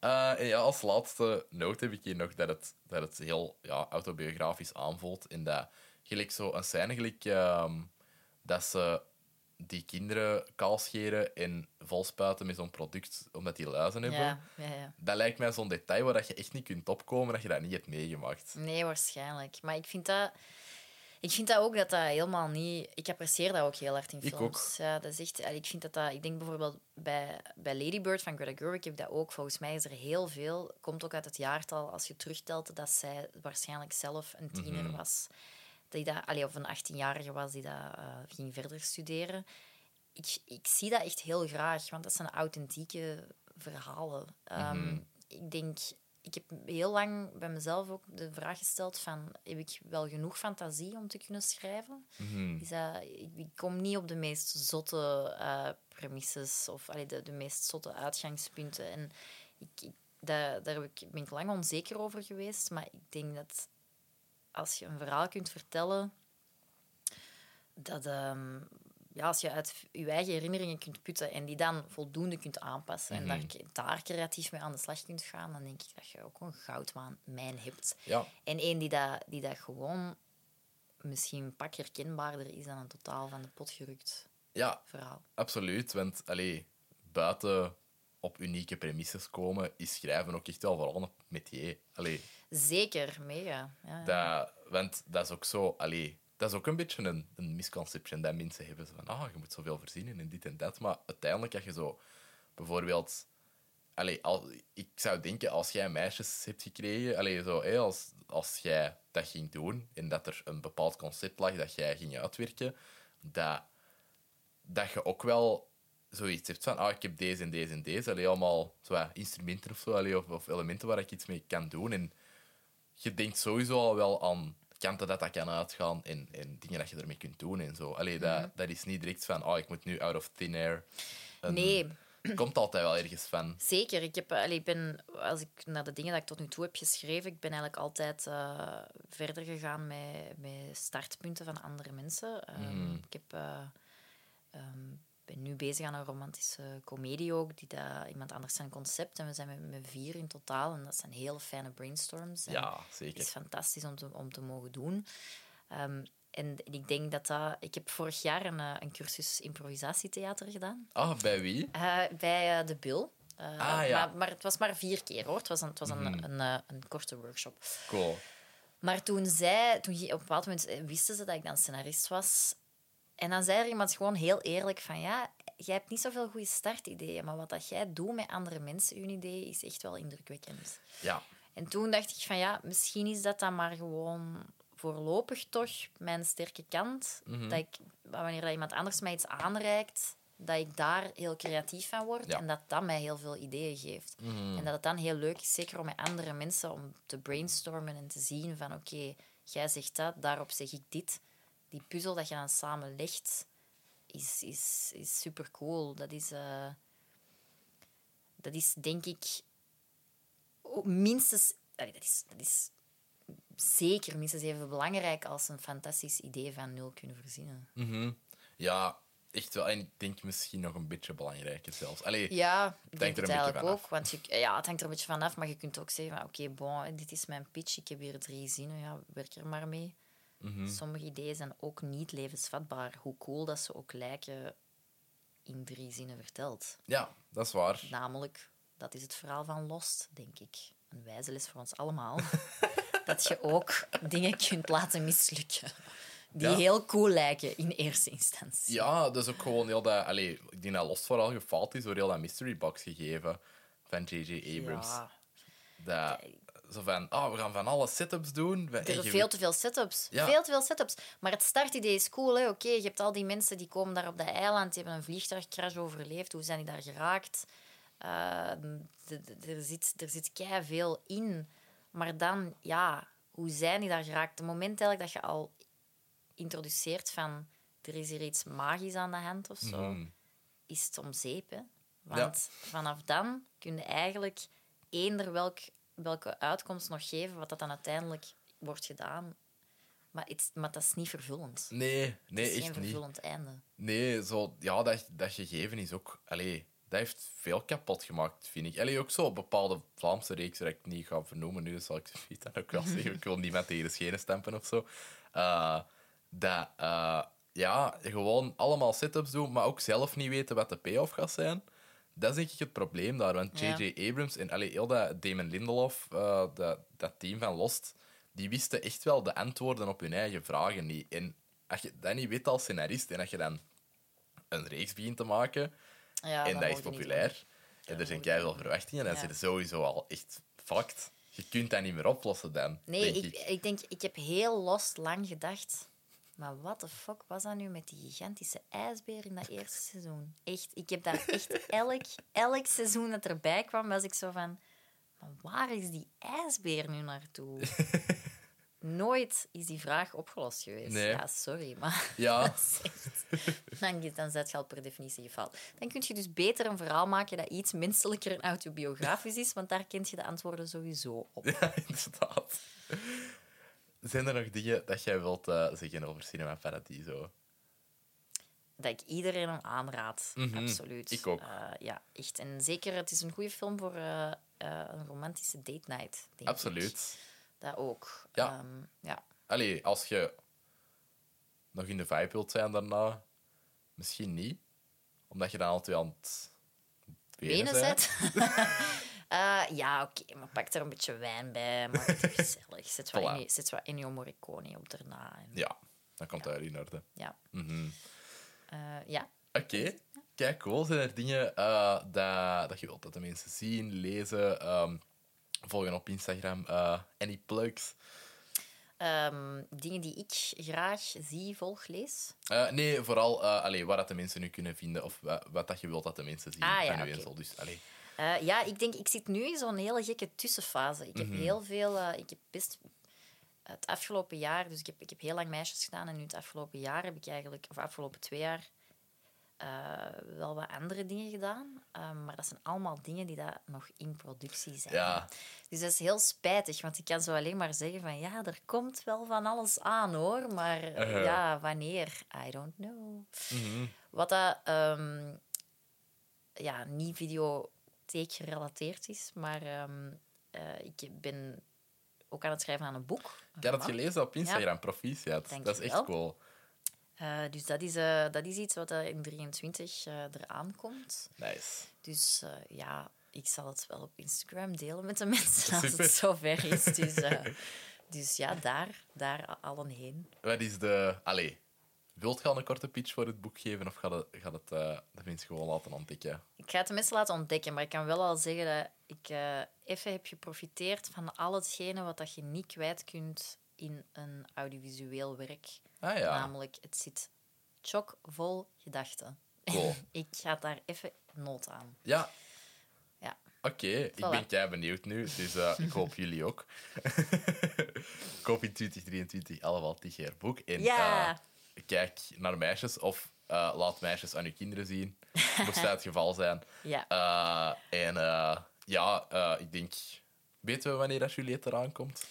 Eh, en ja, als laatste noot heb ik hier nog dat het, dat het heel ja, autobiografisch aanvoelt. In dat gelijk zo een scène gelijk, ehm, dat ze die kinderen kaalscheren en volspuiten met zo'n product omdat die luizen hebben. Ja, ja, ja. Dat lijkt mij zo'n detail waar dat je echt niet kunt opkomen dat je dat niet hebt meegemaakt. Nee, waarschijnlijk. Maar ik vind dat... Ik vind dat ook dat dat helemaal niet... Ik apprecieer dat ook heel hard in Ik films. ook. Ja, dat is echt... Ik vind dat dat... Ik denk bijvoorbeeld bij, bij Lady Bird van Greta Gerwig heb ik dat ook. Volgens mij is er heel veel... Komt ook uit het jaartal, als je terugtelt, dat zij waarschijnlijk zelf een tiener Mhm. was. Die dat, allee, of een 18-jarige was die dat eh, ging verder studeren. Ik, ik zie dat echt heel graag, want dat zijn authentieke verhalen. Ehm, Mhm. Ik denk... Ik heb heel lang bij mezelf ook de vraag gesteld van... Heb ik wel genoeg fantasie om te kunnen schrijven? Mhm. Is dat, ik, ik kom niet op de meest zotte eh premisses of allee, de, de meest zotte uitgangspunten. En ik, ik, daar, daar heb ik, ben ik lang onzeker over geweest. Maar ik denk dat als je een verhaal kunt vertellen, dat ehm, ja, als je uit je eigen herinneringen kunt putten en die dan voldoende kunt aanpassen en daar, daar creatief mee aan de slag kunt gaan, dan denk ik dat je ook een goudmijn hebt. Ja, En één die dat, die dat gewoon misschien een pak herkenbaarder is dan een totaal van de pot gerukt ja, verhaal. absoluut. Want allee, buiten op unieke premisses komen, is schrijven ook echt wel vooral een métier. Allee, Zeker, mega. Ja, ja. dat, want dat is ook zo... Allee, dat is ook een beetje een, een misconception dat mensen hebben. Zo van, ah, je moet zoveel verzinnen en dit en dat. Maar uiteindelijk, als je zo... Bijvoorbeeld... Allee, al, ik zou denken, als jij meisjes hebt gekregen... Allee, zo, hé, als, als jij dat ging doen en dat er een bepaald concept lag dat jij ging uitwerken, dat, dat je ook wel zoiets hebt van, ah, ik heb deze en deze en deze. Allee, allemaal zo, instrumenten of zo, allee, of, of elementen waar ik iets mee kan doen. En je denkt sowieso al wel aan kanten dat dat kan uitgaan en, en dingen dat je ermee kunt doen en zo. Allee, dat, dat is niet direct van, oh, ik moet nu out of thin air. een- Nee, Komt altijd wel ergens van. zeker. Ik heb, allee, ik ben, als ik naar de dingen dat ik tot nu toe heb geschreven, ik ben eigenlijk altijd eh, verder gegaan met, met startpunten van andere mensen. Ehm, Ik heb, eh, ehm, ben nu bezig aan een romantische komedie ook, die dat, iemand anders zijn concept. En we zijn met, met vier in totaal en dat zijn hele fijne brainstorms. En Ja, Het zeker. is fantastisch om te, om te mogen doen. Ehm, en ik denk dat dat... Ik heb vorig jaar een, eh, een cursus improvisatietheater gedaan. Ah, bij wie? Eh, bij eh, de. Eh, Ah, ja. maar, maar het was maar vier keer, hoor. Het was een, het was een, Mhm. een, een korte workshop. Cool. Maar toen zij... Toen, op een bepaald moment wisten ze dat ik dan scenarist was. En dan zei er iemand gewoon heel eerlijk van... Ja, jij hebt niet zoveel goede startideeën, maar wat dat jij doet met andere mensen, hun idee, is echt wel indrukwekkend. Ja. En toen dacht ik van ja, misschien is dat dan maar gewoon voorlopig toch mijn sterke kant. Dat ik, wanneer dat iemand anders mij iets aanreikt, dat ik daar heel creatief van word Ja. en dat dat mij heel veel ideeën geeft. En dat het dan heel leuk is, zeker om met andere mensen, om te brainstormen en te zien van oké, jij zegt dat, daarop zeg ik dit. Die puzzel dat je dan samen legt, is, is, is super cool. Dat is, eh, dat is denk ik minstens... allee, dat, is, dat is zeker minstens even belangrijk als een fantastisch idee van nul kunnen verzinnen. Mhm. Ja, echt wel. En ik denk misschien nog een beetje belangrijker zelfs. Allee, Ja, ik Denk er het eigenlijk ook. Want je, ja, het hangt er een beetje vanaf, maar je kunt ook zeggen van oké, bon, dit is mijn pitch, ik heb hier drie zinnen, ja, werk er maar mee. Mhm. Sommige ideeën zijn ook niet levensvatbaar, hoe cool dat ze ook lijken in drie zinnen verteld. ja, dat is waar. Namelijk, dat is het verhaal van Lost, denk ik. Een wijze les voor ons allemaal. dat je ook dingen kunt laten mislukken. Die Ja. heel cool lijken in eerste instantie. Ja, dat is ook gewoon heel dat... Allee, ik denk dat Lost vooral gefaald is door heel dat mystery box gegeven van J.J. Abrams. Ja, Dat, zo van, oh, we gaan van alle setups doen. Er zijn veel te veel setups. Ja. Veel te veel setups. Maar het startidee is cool. hè. Oké, je hebt al die mensen die komen daar op dat eiland, die hebben een vliegtuigcrash overleefd. Hoe zijn die daar geraakt? Eh, er zit, er zit kei veel in. Maar dan, ja, hoe zijn die daar geraakt? Het moment eigenlijk dat je al introduceert van er is hier iets magisch aan de hand of zo, Mhm. is het om zeep. Hè? Want vanaf dan kun je eigenlijk eender welk, welke uitkomst nog geven, wat dat dan uiteindelijk wordt gedaan. Maar, het, maar dat is niet vervullend. Nee, nee, het is echt geen niet. vervullend einde. Nee, zo, ja, dat, dat gegeven is ook... Allee, dat heeft veel kapot gemaakt, vind ik. Allee, ook zo bepaalde Vlaamse reeksen dat ik niet ga vernoemen nu, zal ik zoiets dan ook wel zeggen. Ik wil niemand tegen de schenen stampen of zo. Eh, dat, eh, ja, gewoon allemaal setups doen, maar ook zelf niet weten wat de payoff gaat zijn. Dat is denk ik het probleem daar. Want Ja. J.J. Abrams en allee, heel dat Damon Lindelof, eh, dat, dat team van Lost, die wisten echt wel de antwoorden op hun eigen vragen niet. En als je dat niet weet als scenarist en als je dan een reeks begint te maken Ja, en dat is populair en er zijn keihard verwachtingen, dan Ja. zit sowieso al echt fucked. Je kunt dat niet meer oplossen dan, Nee, denk ik, ik. ik denk, ik heb heel lost lang gedacht. Maar wat de fuck was dat nu met die gigantische ijsbeer in dat eerste seizoen? Echt, ik heb daar echt elk, elk seizoen dat erbij kwam, was ik zo van... Maar waar is die ijsbeer nu naartoe? Nooit is die vraag opgelost geweest. Nee. Ja, sorry, maar Ja, dat is echt... Dan, dan zet je al per definitie gefaald. Dan kun je dus beter een verhaal maken dat iets menselijker en autobiografisch is, want daar kent je de antwoorden sowieso op. ja, inderdaad. Zijn er nog dingen dat jij wilt eh, zeggen over Cinema Paradiso? Dat ik iedereen hem aanraad. Mhm, Absoluut. ik ook. Eh, ja, echt. En zeker, het is een goede film voor eh, een romantische date night. Denk ik. Absoluut. Dat ook. Ja. Ehm, ja. Allee, als je nog in de vibe wilt zijn daarna, misschien niet. Omdat je dan altijd aan het Benen bent. Eh, ja, oké, maar pak er een beetje wijn bij. Maak het gezellig. Zet wat, Voilà. Ennio, zet wat Ennio Morricone op daarna. En, Ja, dan komt dat in orde. ja. Mhm. Eh, ja. Oké, kijk, cool. Zijn er dingen eh, dat, dat je wilt dat de mensen zien, lezen, ehm, volgen op Instagram? any plugs? Ehm, dingen die ik graag zie, volg, lees. Nee, vooral eh allee, waar dat de mensen nu kunnen vinden of wa- wat dat je wilt dat de mensen zien Ah, ja, van u en zo. Dus, allee. Eh, ja, ik denk, ik zit nu in zo'n hele gekke tussenfase. Ik heb Mhm. heel veel, eh, ik heb best het afgelopen jaar, dus ik heb, ik heb heel lang meisjes gedaan en nu het afgelopen jaar heb ik eigenlijk, of afgelopen twee jaar, eh, wel wat andere dingen gedaan. Eh, maar dat zijn allemaal dingen die daar nog in productie zijn. Ja, Dus dat is heel spijtig, want ik kan zo alleen maar zeggen van ja, er komt wel van alles aan hoor, maar ja, wanneer? I don't know. mhm. Wat dat ehm, ja, niet videotheek gerelateerd is, maar ehm, eh, ik ben ook aan het schrijven aan een boek. ik had het gelezen op Instagram, proficiat. Dank Dat is echt wel. cool. Eh, dus dat is, eh, dat is iets wat in 23 eh eraan komt. Nice. Dus ja, ik zal het wel op Instagram delen met de mensen als Super. het zover is. Dus, dus ja, daar, daar allen heen. Wat is de... Allee, wilt je al een korte pitch voor het boek geven of gaat het, gaat het eh, de mensen gewoon laten ontdekken? Ik ga het de mensen laten ontdekken, maar ik kan wel al zeggen dat ik eh, even heb geprofiteerd van al hetgene wat dat je niet kwijt kunt in een audiovisueel werk. Ah ja, Namelijk, het zit chockvol gedachten. Cool. ik ga daar even nood aan. ja. Ja. Oké, ik Voilà. ben kei benieuwd nu, dus eh, ik hoop jullie ook. hoop in 2023 allemaal Tigeer boek. En Ja. Kijk naar meisjes of eh, laat meisjes aan uw kinderen zien. Moest dat het geval zijn. Ja. Eh, en eh, ja, ik denk... Weten we wanneer dat Juliette eraan komt?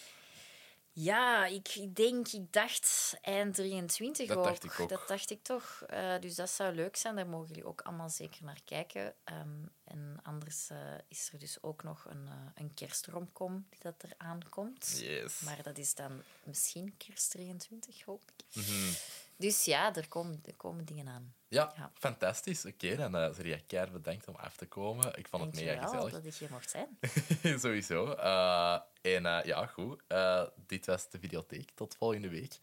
Ja, ik ik denk, ik dacht eind 23 Dat ook. dacht ik ook. Dat dacht ik toch. Dus dat zou leuk zijn. Daar mogen jullie ook allemaal zeker naar kijken. Ehm, en anders is er dus ook nog een, een kerstromkom die dat er aankomt. Yes. Maar dat is dan misschien kerst 23, hoop ik. Mhm. Dus ja, er komen, er komen dingen aan. Ja, Ja. fantastisch. Oké, dan uh, Zeria keihard bedankt om af te komen. Ik vond het mega gezellig. dat ik hier mocht zijn. Sowieso. Eh, en eh, ja, goed. Eh, dit was de videotheek. Tot volgende week.